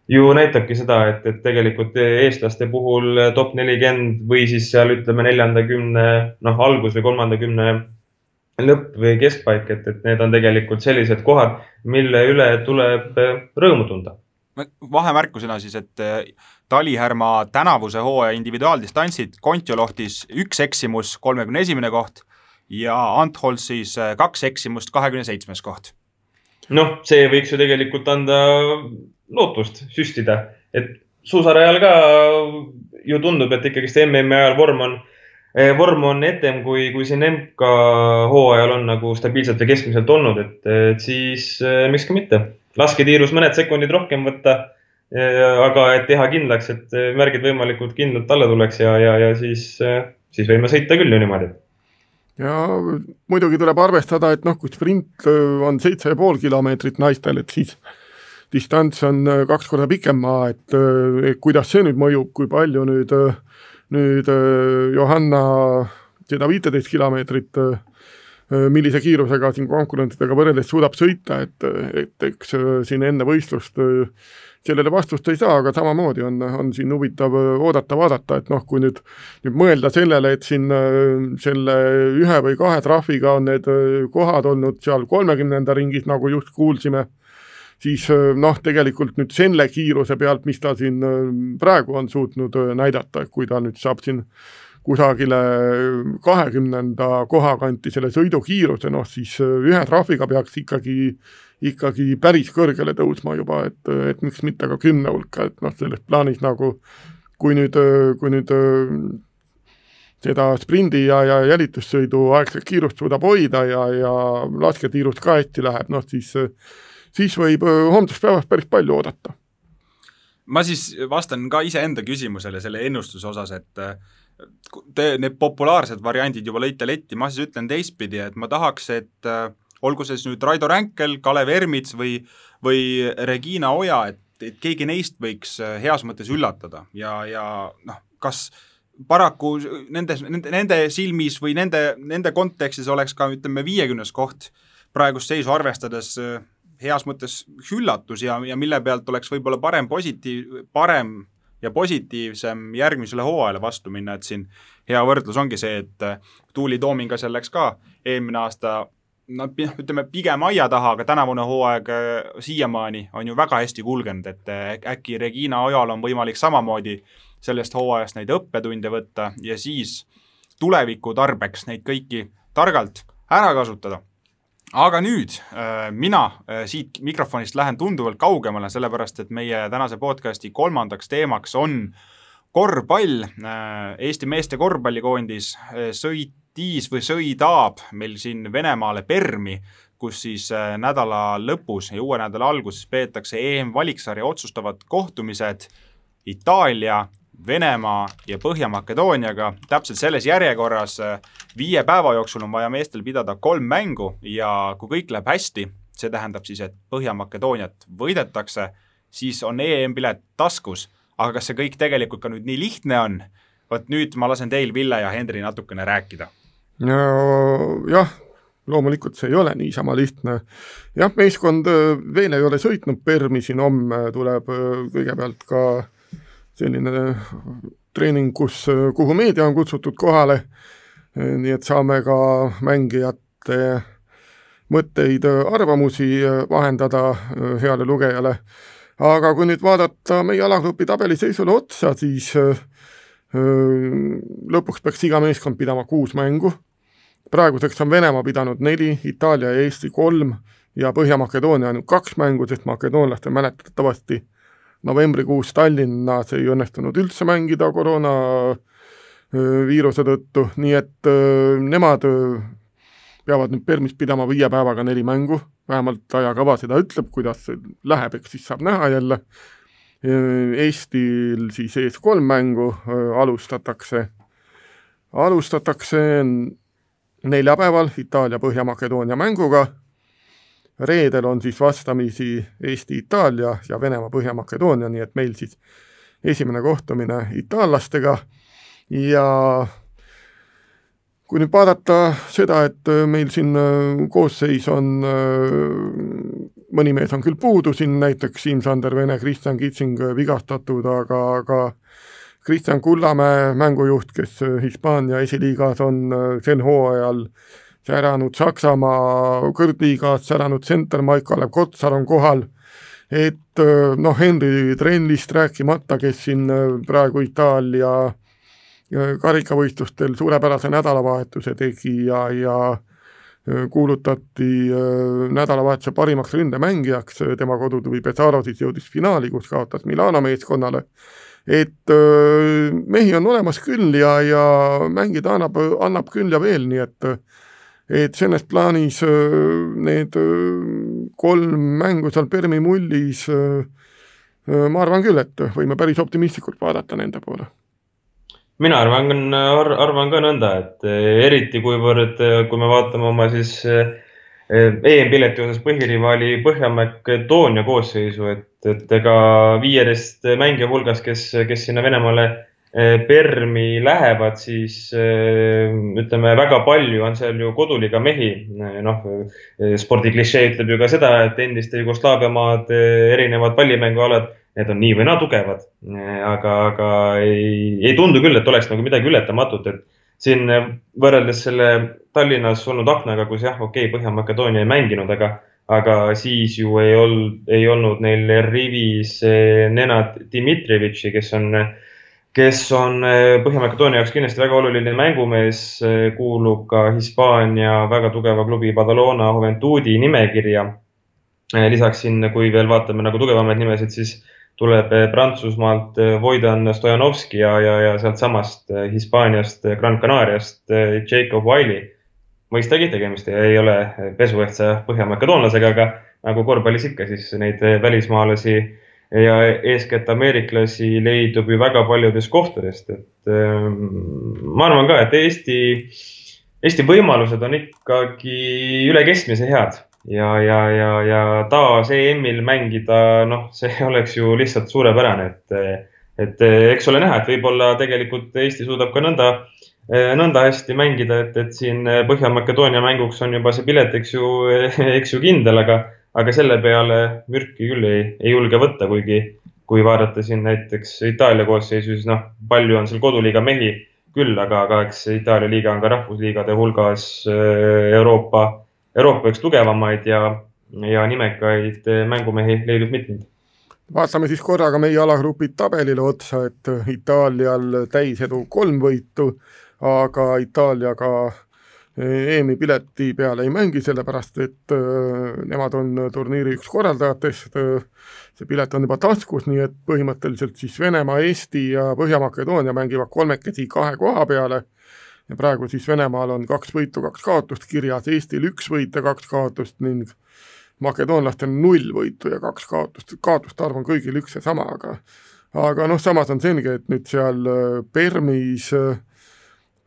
ju näitabki seda, et, et tegelikult eestlaste puhul top nelikümmend või siis seal ütleme neljanda kümne, noh, algus või kolmanda kümne lõpp või keskpaik, et, et need on tegelikult sellised kohad, mille üle tuleb rõõmu tunda. vahemärkusena siis, et eh, Talihärma tänavuse hooaja individuaaldistantsid Kontiolahtis üks eksimus, kolmekümne esimene koht ja Antholzis eh, kaks eksimust, kahekümne seitsmes koht. noh, see võiks ju tegelikult anda lootust süstida, et suusarajal ka ju tundub, et ikkagist MM-i ajal vorm on, eh, vorm on etem, kui, kui siin MK hooajal on nagu stabiilselt või keskmiselt olnud, et, et siis eh, miks ka mitte. lasketiirus mõned sekundid rohkem võtta. Eh, aga et teha kindlaks, et märgid võimalikult kindlalt alla tuleks ja, ja, ja siis, siis võime sõita küll ju niimoodi ja muidugi tuleb arvestada, et noh, kui sprint on seitse ja pool kilomeetrit naistel, et siis distants on äh, kaks korda pikem maa, et äh, kuidas see nüüd mõjub, kui palju nüüd, äh, nüüd Johanna seda viiteist kilomeetrit millise kiirusega siin konkurentidega võrreldes suudab sõita, et, et eks siin enne võistlust sellele vastust ei saa, aga samamoodi on, on siin huvitav oodata-vaadata, et noh, kui nüüd, nüüd mõelda sellele, et siin selle ühe või kahe trahviga on need kohad olnud seal kolmekümnenda ringis, nagu just kuulsime siis äh, noh, tegelikult nüüd selle kiiruse pealt, mis ta siin äh, praegu on suutnud äh, näidata, et kui ta nüüd saab siin kusagile kahekümnenda koha kanti selle sõidukiiruse, noh siis ühe trahviga peaks ikkagi, ikkagi päris kõrgele tõusma juba, et, et miks mitte ka kümne hulka, et noh, selles plaanis nagu kui nüüd, kui nüüd seda sprindi ja, ja jälitussõidu aegset kiirust suudab hoida ja, ja lasketiirus ka hästi läheb, noh siis, siis võib homsest päevast päris palju oodata. ma siis vastan ka iseenda küsimusele selle ennustuse osas, et te need populaarsed variandid juba lõite letti, ma siis ütlen teistpidi, et ma tahaks, et olgu see siis nüüd Raido Ränkel, Kalev Ermits või, või Regina Oja, et, et keegi neist võiks heas mõttes üllatada ja, ja noh, kas äh, paraku nendes, nende, nende silmis või nende, nende kontekstis oleks ka ütleme, viiekümnes koht praegust seisu arvestades äh, heas mõttes üllatus ja, ja mille pealt oleks võib-olla parem positiiv, parem ja positiivsem järgmisele hooajale vastu minna, et siin hea võrdlus ongi see, et äh, Tuuli Toomingasel läks ka eelmine aasta no ütleme pigem aia taha, aga tänavune hooaeg äh, siiamaani on ju väga hästi kulgenud, et äkki Regina Ojal on võimalik samamoodi sellest hooajast neid õppetunde võtta ja siis tuleviku tarbeks neid kõiki targalt ära kasutada. Aga nüüd äh, mina äh, siit mikrofonist lähen tunduvalt kaugemale, sellepärast et meie tänase podcasti kolmandaks teemaks on korvpall. Äh, Eesti meeste korvpallikoondis sõitis või sõidab meil siin Venemaale Permi, kus siis nädala lõpus ja uue nädala alguses peetakse EM-valiksarja otsustavad kohtumised Itaalia Venemaa ja Põhja-Makedooniaga täpselt selles järjekorras. viie päeva jooksul on vaja meestel pidada kolm mängu ja kui kõik läheb hästi, see tähendab siis, et Põhja-Makedooniat võidetakse, siis on EM-pilet taskus. aga kas see kõik tegelikult ka nüüd nii lihtne on? vot nüüd ma lasen teil, Ville ja Henri, natukene rääkida. jah, loomulikult see ei ole niisama lihtne. jah, meeskond veel ei ole sõitnud Permi, siin homme tuleb kõigepealt ka selline treening, kus, kuhu meedia on kutsutud kohale, nii et saame ka mängijate mõtteid, arvamusi vahendada heale lugejale. aga kui nüüd vaadata meie alagrupi tabeliseisule otsa, siis lõpuks peaks iga meeskond pidama kuus mängu, praeguseks on Venemaa pidanud neli, Itaalia ja Eesti kolm ja Põhja-Makedoonia ainult kaks mängu, sest makedoonlastel mäletatavasti novembrikuus Tallinnas ei õnnestunud üldse mängida koroona viiruse tõttu, nii et nemad peavad nüüd Permis pidama viie päevaga neli mängu, vähemalt ajakava seda ütleb, kuidas see läheb, eks siis saab näha jälle. Eestil siis ees kolm mängu alustatakse, alustatakse neljapäeval Itaalia Põhja-Makedoonia mänguga reedel on siis vastamisi Eesti-Itaalia ja Venemaa-Põhja-Makedoonia, nii et meil siis esimene kohtumine itaallastega. Ja kui nüüd vaadata seda, et meil siin koosseis on, mõni mees on küll puudu, siin näiteks Siim-Sander Vene, Kristjan Kitsing vigastatud, aga, aga Kristjan Kullamäe, mängujuht, kes Hispaania esiliigas on sel hooajal äh, säranud Saksamaa kõrgliigas, säranud senter Maik-Kalev Kotsar on kohal, et noh, Henri Trennist rääkimata, kes siin praegu Itaalia karikavõistlustel suurepärase nädalavahetuse tegi ja, ja kuulutati nädalavahetuse parimaks ründemängijaks, tema kodutuvi Pesaro siis jõudis finaali, kus kaotas Milano meeskonnale, et mehi on olemas küll ja, ja mängida annab, annab küll ja veel, nii et et selles plaanis need kolm mängu seal Permi mullis, ma arvan küll, et võime päris optimistlikult vaadata nende poole. mina arvan, arvan ka nõnda, et eriti kuivõrd, kui me vaatame oma siis EM-pileti osas põhirivaali Põhja-Makedoonia koosseisu, et, et ega viieteist mängija hulgas, kes, kes sinna Venemaale Eh, Permi lähevad, siis eh, ütleme, väga palju on seal ju koduliga mehi. Eh, noh, spordiklišee ütleb ju ka seda, et endiste Jugoslaavia maad, erinevad pallimängualad, need on nii või naa tugevad. aga, aga ei, ei tundu küll, et oleks nagu midagi ületamatut, et siin võrreldes selle Tallinnas olnud aknaga, kus jah, okei okay,, Põhja-Makedoonia ei mänginud, aga, aga siis ju ei olnud, ei olnud neil rivis Nenad Dmitrijevitši, kes on äh, kes on Põhja-Makedoonia jaoks kindlasti väga oluline mängumees, kuulub ka Hispaania väga tugeva klubi Badalona Juventudi nimekirja. lisaks siin, kui veel vaatame nagu tugevamaid nimesid, siis tuleb Prantsusmaalt Voidan Stojanovski ja, ja, ja sealtsamast Hispaaniast, Gran Canariast Jacob Wiley mõistagi, tegemist ei ole pesuehtsa põhjamakedoonlasega, aga nagu korvpallis ikka, siis neid välismaalasi ja eeskätt ameeriklasi leidub ju väga paljudest kohtadest, et ähm, ma arvan ka, et Eesti, Eesti võimalused on ikkagi üle keskmise head. Ja, ja, ja, ja taas EM-il mängida, noh, see *laughs* oleks ju lihtsalt suurepärane, et, et eks ole näha, et võib-olla tegelikult Eesti suudab ka nõnda Eh, nõnda hästi mängida, et, et siin Põhja-Makedoonia mänguks on juba see pilet, eks ju, *laughs* eks ju kindel, aga, aga selle peale mürki küll ei, ei julge võtta, kuigi kui vaadata siin näiteks Itaalia koosseisu, siis noh, palju on seal koduliiga mehi küll, aga, aga eks Itaalia liiga on ka rahvusliigade hulgas eh, Euroopa, Euroopa üks tugevamaid ja, ja nimekaid mängumehi leidub mitmeid. Vaatame siis korraga meie alagrupi tabelile otsa, et Itaalial täisedu kolm võitu, aga Itaaliaga EM-i pileti peale ei mängi, sellepärast et äh, nemad on turniiri üks korraldajatest, see pilet on juba taskus, nii et põhimõtteliselt siis Venemaa, Eesti ja Põhja-Makedoonia mängivad kolmekesi kahe koha peale. Ja praegu siis Venemaal on kaks võitu, kaks kaotust kirjas, Eestil üks võit ja kaks kaotust ning makedoonlastel null võitu ja kaks kaotust, kaotuste arv on kõigil üks ja sama, aga aga noh, samas on selge, et nüüd seal äh, Permis äh,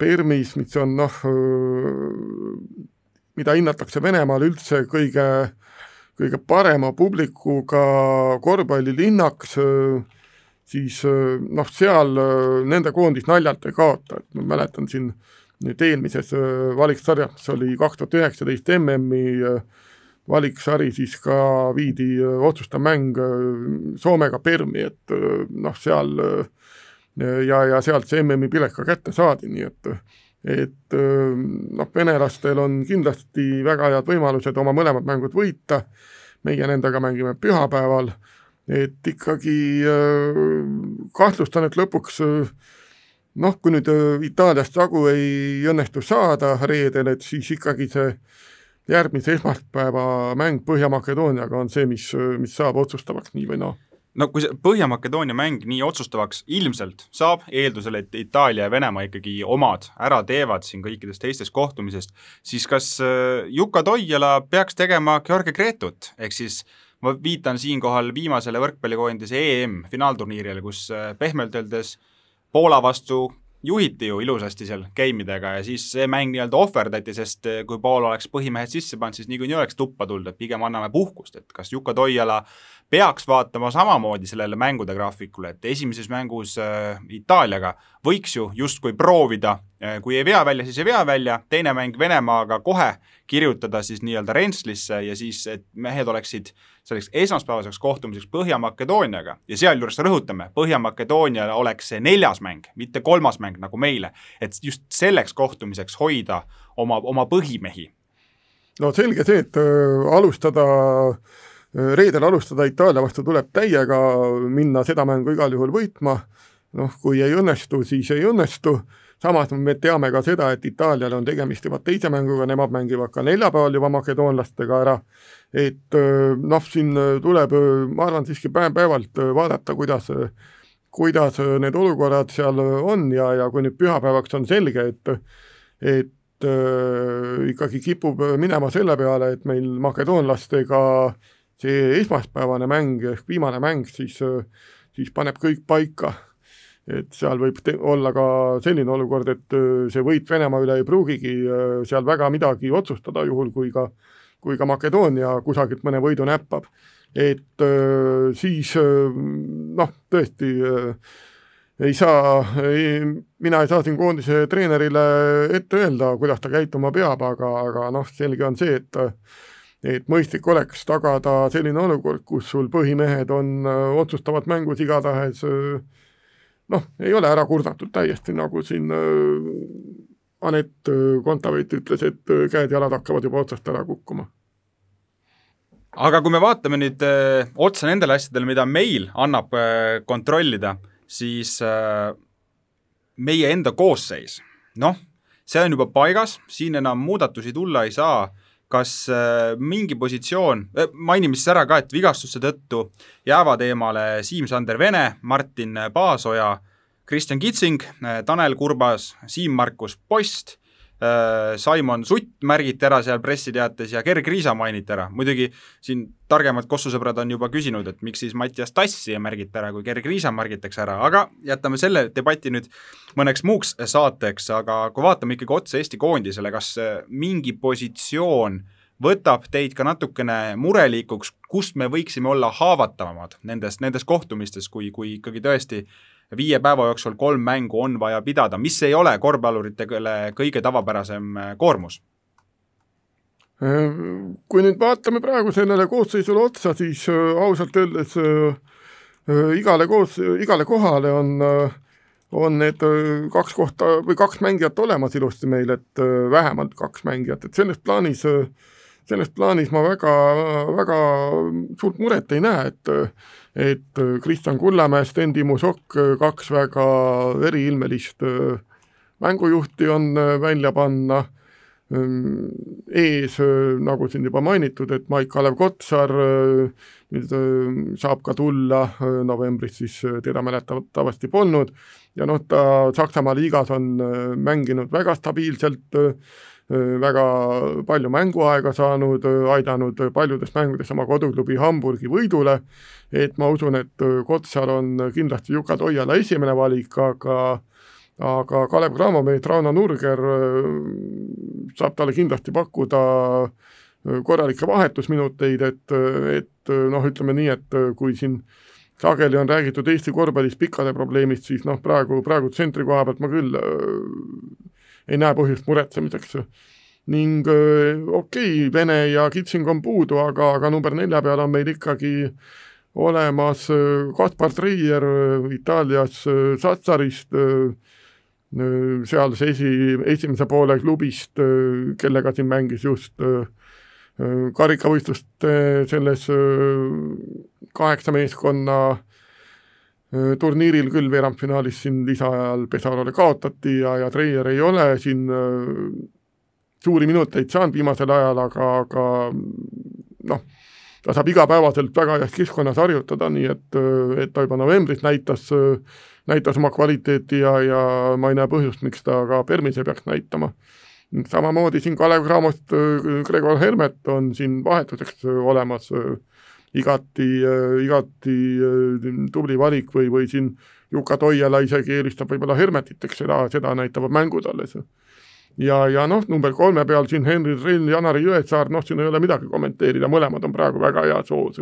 Permis, mis on noh, mida hinnatakse Venemaal üldse kõige, kõige parema publikuga korvpallilinnaks, siis noh, seal nende koondis naljalt ei kaota, et ma mäletan siin nüüd eelmises valiksarjas, mis oli kaks tuhat üheksateist MM-i valiksari, siis ka viidi otsustav mäng Soomega Permi, et noh, seal äh, ja, ja sealt see MM-i pilet ka kätte saadi, nii et et noh, venelastel on kindlasti väga head võimalused oma mõlemad mängud võita, meie nendega mängime pühapäeval, et ikkagi kahtlustan, et lõpuks noh, kui nüüd Itaaliast jagu ei õnnestu saada reedel, et siis ikkagi see järgmise esmaspäeva mäng Põhja-Makedooniaga on see, mis, mis saab otsustavaks nii või naa. no kui see Põhja-Makedoonia mäng nii otsustavaks ilmselt saab, eeldusel, et Itaalia ja Venemaa ikkagi omad ära teevad siin kõikidest teistest kohtumisest, siis kas äh, Juka Toiala peaks tegema Georgi Gretut, ehk siis ma viitan siinkohal viimasele võrkpallikoondise EM finaalturniirile, kus äh, pehmelt öeldes Poola vastu juhiti ju ilusasti seal game'idega ja siis see mäng nii-öelda ohverdati, sest eh, kui Paul oleks põhimehed sisse pannud, siis niikuinii oleks tuppa tulnud, et pigem anname puhkust, et kas Juka Toiala peaks vaatama samamoodi sellele mängude graafikule, et esimeses mängus äh, Itaaliaga võiks ju justkui proovida, äh, kui ei vea välja, siis ei vea välja, teine mäng Venemaaga kohe kirjutada siis nii-öelda rentslisse ja siis, et mehed oleksid selleks esmaspäevaseks kohtumiseks Põhja-Makedooniaga ja sealjuures rõhutame, Põhja-Makedooniale oleks see neljas mäng, mitte kolmas mäng nagu meile, et just selleks kohtumiseks hoida oma, oma põhimehi. no selge see, et äh, alustada äh, reedel alustada Itaalia vastu tuleb täiega, minna seda mängu igal juhul võitma, noh, kui ei õnnestu, siis ei õnnestu. Samas me teame ka seda, et Itaalial on tegemist juba teise mänguga, nemad mängivad ka neljapäeval juba makedoonlastega ära, et noh, siin tuleb, ma arvan, siiski päev-päevalt vaadata, kuidas kuidas need olukorrad seal on ja, ja kui nüüd pühapäevaks on selge, et et äh, ikkagi kipub minema selle peale, et meil makedoonlastega see esmaspäevane mäng ehk viimane mäng siis, siis paneb kõik paika et seal võib olla ka selline olukord, et see võit Venemaa üle ei pruugigi seal väga midagi otsustada, juhul kui ka, kui ka Makedoonia kusagilt mõne võidu näppab. et siis noh, tõesti ei saa, mina ei saa siin koondise treenerile ette öelda, kuidas ta käituma peab, aga, aga noh, selge on see, et et mõistlik oleks tagada selline olukord, kus sul põhimehed on otsustavad mängus igatahes äh, noh, ei ole ära kurnatud täiesti, nagu siin äh, Anett äh, Kontaveit ütles, et äh, käed-jalad hakkavad juba otsast ära kukkuma. aga kui me vaatame nüüd öö, otsa nendele asjadele, mida meil annab öö, kontrollida, siis öö, meie enda koosseis, noh, see on juba paigas, siin enam muudatusi tulla ei saa kas äh, mingi positsioon, äh, mainime siis ära ka, et vigastuste tõttu jäävad eemale Siim-Sander Vene, Martin Paasoja, Kristjan Kitsing, äh, Tanel Kurbas, Siim-Markus Post Simon Sutt märgiti ära seal pressiteates ja Gerg Riisa mainiti ära, muidugi siin targemad kossusõbrad on juba küsinud, et miks siis Mattias Tassi ei märgita ära, kui Gerg Riisa märgitakse ära, aga jätame selle debati nüüd mõneks muuks saateks, aga kui vaatame ikkagi otse Eesti koondisele, kas mingi positsioon võtab teid ka natukene murelikuks, kust me võiksime olla haavatavamad nendes, nendes kohtumistes, kui, kui ikkagi tõesti äh, viie päeva jooksul kolm mängu on vaja pidada, mis ei ole korvpalluritele kõige tavapärasem äh, koormus? Äh, kui nüüd vaatame praegu sellele koosseisule otsa, siis äh, ausalt öeldes igale koos, igale kohale on, on need kaks kohta või kaks mängijat olemas ilusti meil, et vähemalt kaks mängijat, et selles plaanis selles plaanis ma väga, väga suurt muret ei näe, et et äh, Kristjan Kullamäe, Sten Timo Sokk, äh, kaks väga eriilmelist äh, mängujuhti on välja panna, ees, nagu siin juba mainitud, et Maik-Kalev Kotsar nüüd saab ka tulla, novembris siis teda mäletatavasti polnud, ja noh, ta Saksamaa liigas on mänginud väga stabiilselt, väga palju mänguaega saanud, aidanud paljudes mängudes oma koduklubi Hamburgi võidule, et ma usun, et Kotsar on kindlasti Juka Toiala esimene valik, aga aga Kalev Cramomeet, Rauno Nurger saab talle kindlasti pakkuda korralikke vahetusminuteid, et, et noh, ütleme nii, et kui siin sageli on räägitud Eesti korvpallis pikkade probleemist, siis noh, praegu, praegu tsentri koha pealt ma küll ei näe põhjust muretsemiseks. ning okei okay,, Vene ja Kitsing on puudu, aga, aga number nelja peal on meil ikkagi olemas Kaspar Treier Itaalias Satsarist, sealse esi, esimese poole klubist, kellega siin mängis just karikavõistluste selles kaheksa meeskonna Äh, turniiril küll veerandfinaalis siin lisaajal Pesarole kaotati ja, ja Treier ei ole siin äh, suuri minuteid saanud viimasel ajal, aga, aga noh, ta saab igapäevaselt väga heas keskkonnas harjutada, nii et, et ta juba novembris näitas, näitas oma kvaliteeti ja, ja ma ei näe põhjust, miks ta ka Permis ei peaks näitama. samamoodi siin Kalev Cramost Gregor Hermet on siin vahetuseks olemas äh, igati, igati äh, tubli valik või, või siin Juka Toiala isegi eelistab võib-olla Hermetit, eks seda, seda näitavad mängud alles. ja, ja noh, number kolme peal siin Henri Trill, Janari Jõesaar, noh, siin ei ole midagi kommenteerida, mõlemad on praegu väga heas hoos.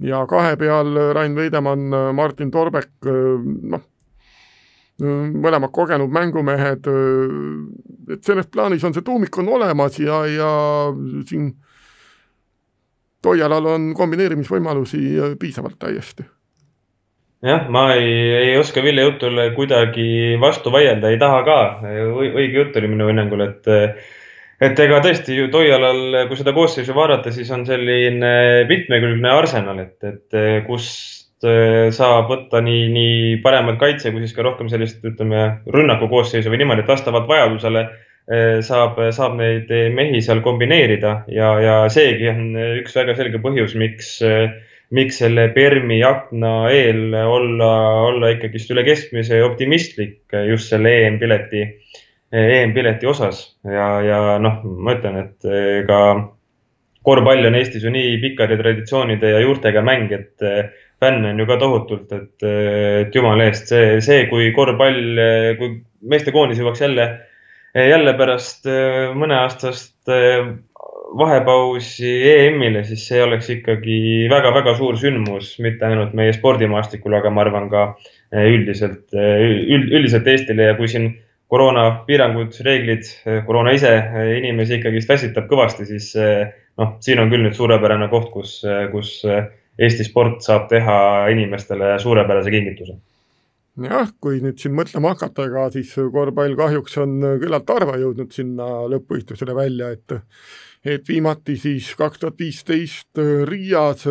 ja kahe peal Rain Veidemann, Martin Torbek, noh, mõlemad kogenud mängumehed, et selles plaanis on see tuumik on olemas ja, ja siin Toialal on kombineerimisvõimalusi äh, piisavalt täiesti. jah, ma ei, ei oska Ville jutule kuidagi vastu vaielda, ei taha ka. õige jutt oli minu hinnangul, et, et ega tõesti ju Toialal, kui seda koosseisu vaadata, siis on selline mitmekülgne arsenal, et, et kust äh, saab võtta nii, nii paremat kaitse kui siis ka rohkem sellist, ütleme, rünnaku koosseisu või niimoodi, et vastavalt vajadusele Eh, saab, saab neid mehi seal kombineerida ja, ja seegi on üks väga selge põhjus, miks, miks selle Permi akna eel olla, olla ikkagist üle keskmise optimistlik just selle EM-pileti, EM-pileti osas. Ja, ja noh, ma ütlen, et ega korvpall on Eestis ju nii pikkade traditsioonide ja juurtega mäng, et fänne on ju ka tohutult, et, et jumala eest, see, see, kui korvpall, kui meestekoondis jõuaks jälle jälle pärast äh, mõneaastast äh, vahepausi EM-ile, siis see oleks ikkagi väga-väga suur sündmus, mitte ainult meie spordimaastikul, aga ma arvan ka äh, üldiselt, üld, üldiselt Eestile. Ja kui siin koroonapiirangud, reeglid, koroona ise inimesi ikkagist väsitab kõvasti, siis noh, siin on küll nüüd suurepärane koht, kus, kus Eesti sport saab teha inimestele suurepärase kingituse jah, kui nüüd siin mõtlema hakata, ega siis korvpall kahjuks on küllalt harva jõudnud sinna lõppvõistlusele välja, et et viimati siis kaks tuhat viisteist Riias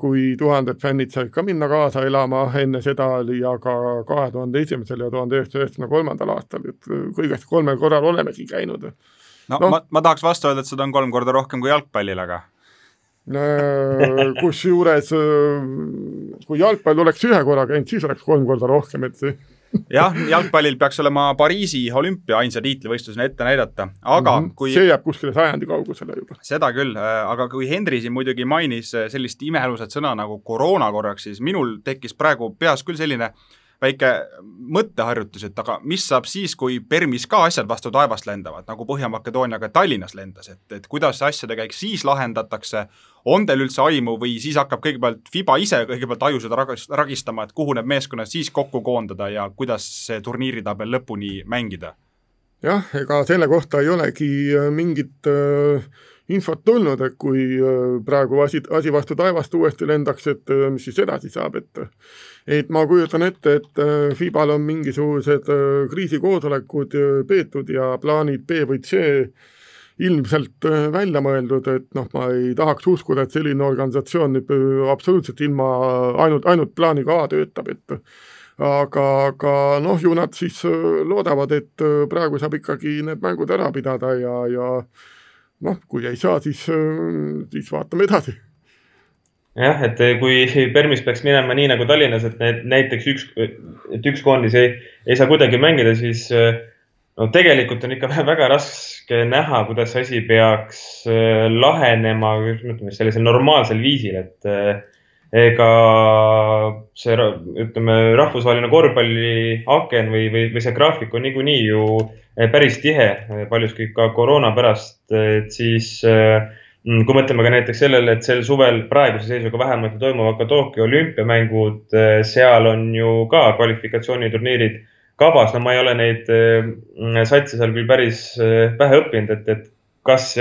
kui tuhanded fännid said ka minna kaasa elama, enne seda oli aga kahe tuhande esimesel ja tuhande üheksasaja üheksakümne kolmandal aastal, et kõigest kolmel korral olemegi käinud. no, no ma, ma tahaks vastu öelda, et seda on kolm korda rohkem kui jalgpallil, aga kusjuures kui jalgpall oleks ühe korra käinud, siis oleks kolm korda rohkem, et see *laughs* jah, jalgpallil peaks olema Pariisi olümpia ainsa tiitlivõistlusena ette näidata, aga mm -hmm. kui see jääb kuskile sajandi kaugusele juba. seda küll, aga kui Henri siin muidugi mainis sellist imeelusat sõna nagu koroona korraks, siis minul tekkis praegu peas küll selline äh, väike mõtteharjutus, et aga mis saab siis, kui Permis ka asjad vastu taevast lendavad, nagu Põhja-Makedooniaga Tallinnas lendas, et, et kuidas asjade käik siis lahendatakse, on teil üldse aimu või siis hakkab kõigepealt Fiba ise kõigepealt ajusid ragistama, et kuhu need meeskonnad siis kokku koondada ja kuidas see turniiritabel lõpuni mängida? jah, ega selle kohta ei olegi äh, mingit äh, infot tulnud, et kui äh, praegu asi, asi vastu taevast uuesti lendaks, et äh, mis siis edasi saab, et et ma kujutan ette, et äh, FIBal on mingisugused kriisikoosolekud peetud ja plaanid B või C ilmselt välja mõeldud, et noh, ma ei tahaks uskuda, et selline organisatsioon nüüd absoluutselt ilma ainult, ainult plaaniga A töötab, et aga, aga noh, ju nad siis loodavad, et praegu saab ikkagi need mängud ära pidada ja, ja noh, kui ei saa, siis, siis vaatame edasi. Jah, et kui *laughs* Permis peaks minema nii nagu Tallinnas, et need näiteks üks, et üks koondis ei, ei saa kuidagi mängida, siis no tegelikult on ikka *laughs* väga raske näha, kuidas asi peaks lahenema, ütleme sellisel normaalsel viisil, et ega see, ütleme, rahvusvaheline korvpalliaken või, või, või see graafik on niikuinii ju Eh, päris tihe, eh, paljuski ka koroona pärast, et siis eh, mm, kui mõtleme ka näiteks sellele, et sel suvel praeguse seisuga vähemalt toimuvad ka Tokyo olümpiamängud, seal on ju ka kvalifikatsiooniturniirid kavas, no ma ei ole neid satse seal küll päris pähe õppinud, et, et kas,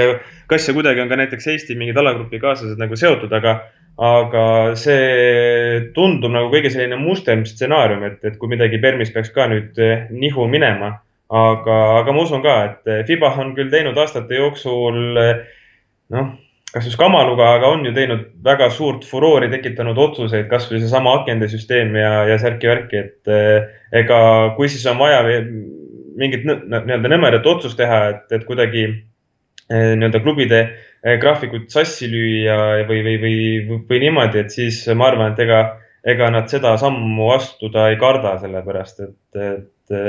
kas ja kuidagi on ka näiteks Eesti mingid alagrupi kaaslased nagu seotud, aga, aga see tundub nagu kõige selline mustem stsenaarium, et, et kui midagi Permis peaks ka nüüd nihu minema. Aga, aga ma usun ka, et Fiba on küll teinud aastate jooksul eh, noh, kas just kamaluga, aga on ju teinud väga suurt furoori tekitanud otsuseid, kasvõi seesama akendesüsteem ja, ja särki-värki, et eh, ega kui siis on vaja mingit nii-öelda nõmedat otsust teha, et, et kuidagi nii-öelda klubide graafikut sassi lüüa või, või, või, või, või niimoodi, et siis ma arvan, et ega, ega nad seda sammu astuda ei karda, sellepärast et, et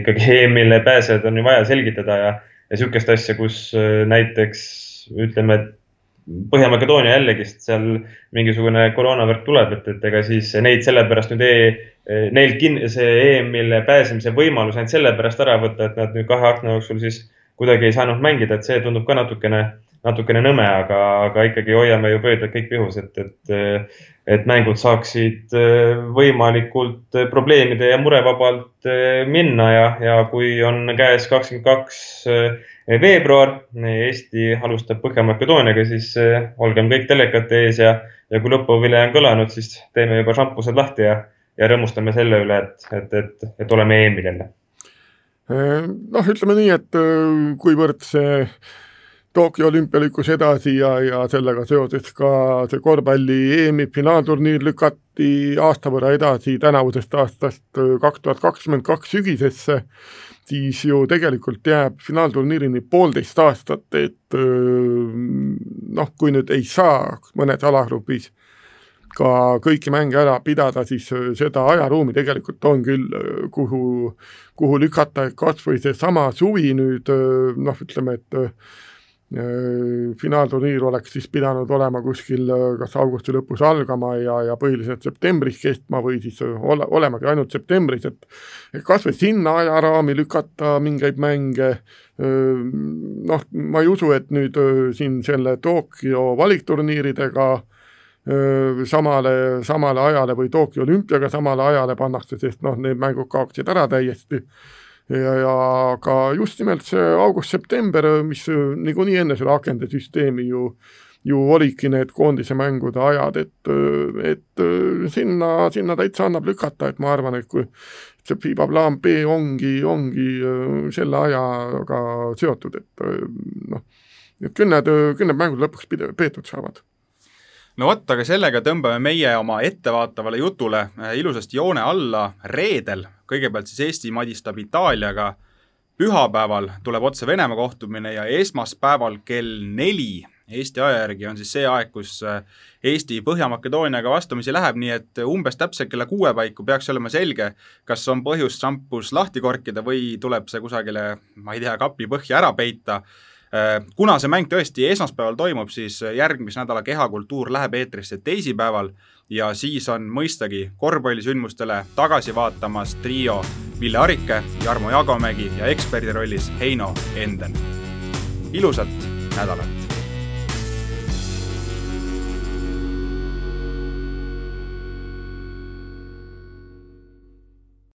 ikkagi *laughs* EM-ile pääsejad on ju vaja selgitada ja, ja sihukest asja, kus näiteks ütleme, et Põhja-Makedoonia jällegist seal mingisugune koroonavärk tuleb, et, et ega siis neid sellepärast nüüd e, neil kin-, see EM-ile pääsemise võimalus ainult sellepärast ära võtta, et nad nüüd kahe akna jooksul siis kuidagi ei saanud mängida, et see tundub ka natukene, natukene nõme, aga, aga ikkagi hoiame ju pöidlad kõik pihus, et, et et mängud saaksid äh, võimalikult probleemide ja murevabalt äh, minna ja, ja kui on käes kakskümmend kaks veebruar, Eesti alustab Põhja-Makedooniaga, siis olgem kõik telekate ees ja, ja kui lõpuvile on kõlanud, siis teeme juba šampused lahti ja, ja rõõmustame selle üle, et, et, et, et oleme EM-il jälle. noh, ütleme nii, et kuivõrd see Tokyo olümpia lükkus edasi ja, ja sellega seoses ka see korvpalli EM-i finaalturniir lükati aasta võrra edasi tänavusest aastast kaks tuhat kakskümmend kaks sügisesse, siis ju tegelikult jääb finaalturniirini poolteist aastat, et noh, kui nüüd ei saa mõnes alagrupis ka kõiki mänge ära pidada, siis seda ajaruumi tegelikult on küll, kuhu, kuhu lükata, et kas või seesama suvi nüüd noh, ütleme, et finaalturniir oleks siis pidanud olema kuskil äh, kas augusti lõpus algama ja, ja põhiliselt septembris kestma või siis äh, ole, olemagi ainult septembris, et kas või sinna ajaraami lükata mingeid mänge, noh, ma ei usu, et nüüd siin selle Tokyo valikturniiridega samale, samale ajale või Tokyo olümpiaga samale ajale pannakse, sest noh, need mängud kaoksid ära täiesti ja, ja ka just nimelt see august-september, mis niikuinii enne seda akende süsteemi ju ju olidki need koondise mängude ajad, et, et sinna, sinna täitsa annab lükata, et ma arvan, et kui see FIBA plaan B ongi, ongi selle ajaga seotud, et noh, et küll need, küll need mängud lõpuks peetud saavad. No vot, aga sellega tõmbame meie oma ettevaatavale jutule äh, ilusasti joone alla reedel, kõigepealt siis Eesti madistab Itaaliaga, pühapäeval tuleb otse Venemaa kohtumine ja esmaspäeval kell neli Eesti aja järgi on siis see aeg, kus äh, Eesti Põhja-Makedooniaga vastamisi läheb, nii et umbes täpselt kella kuue paiku peaks olema selge, kas on põhjust šampus lahti korkida või tuleb see kusagile, ma ei tea, kapi põhja ära peita. Äh, kuna see mäng tõesti esmaspäeval toimub, siis järgmise nädala kehakultuur läheb eetrisse teisipäeval ja siis on mõistagi korvpallisündmustele tagasi vaatamas trio Ville Arike, Jarmo Jagomägi ja eksperdi rollis Heino Enden. ilusat nädalat!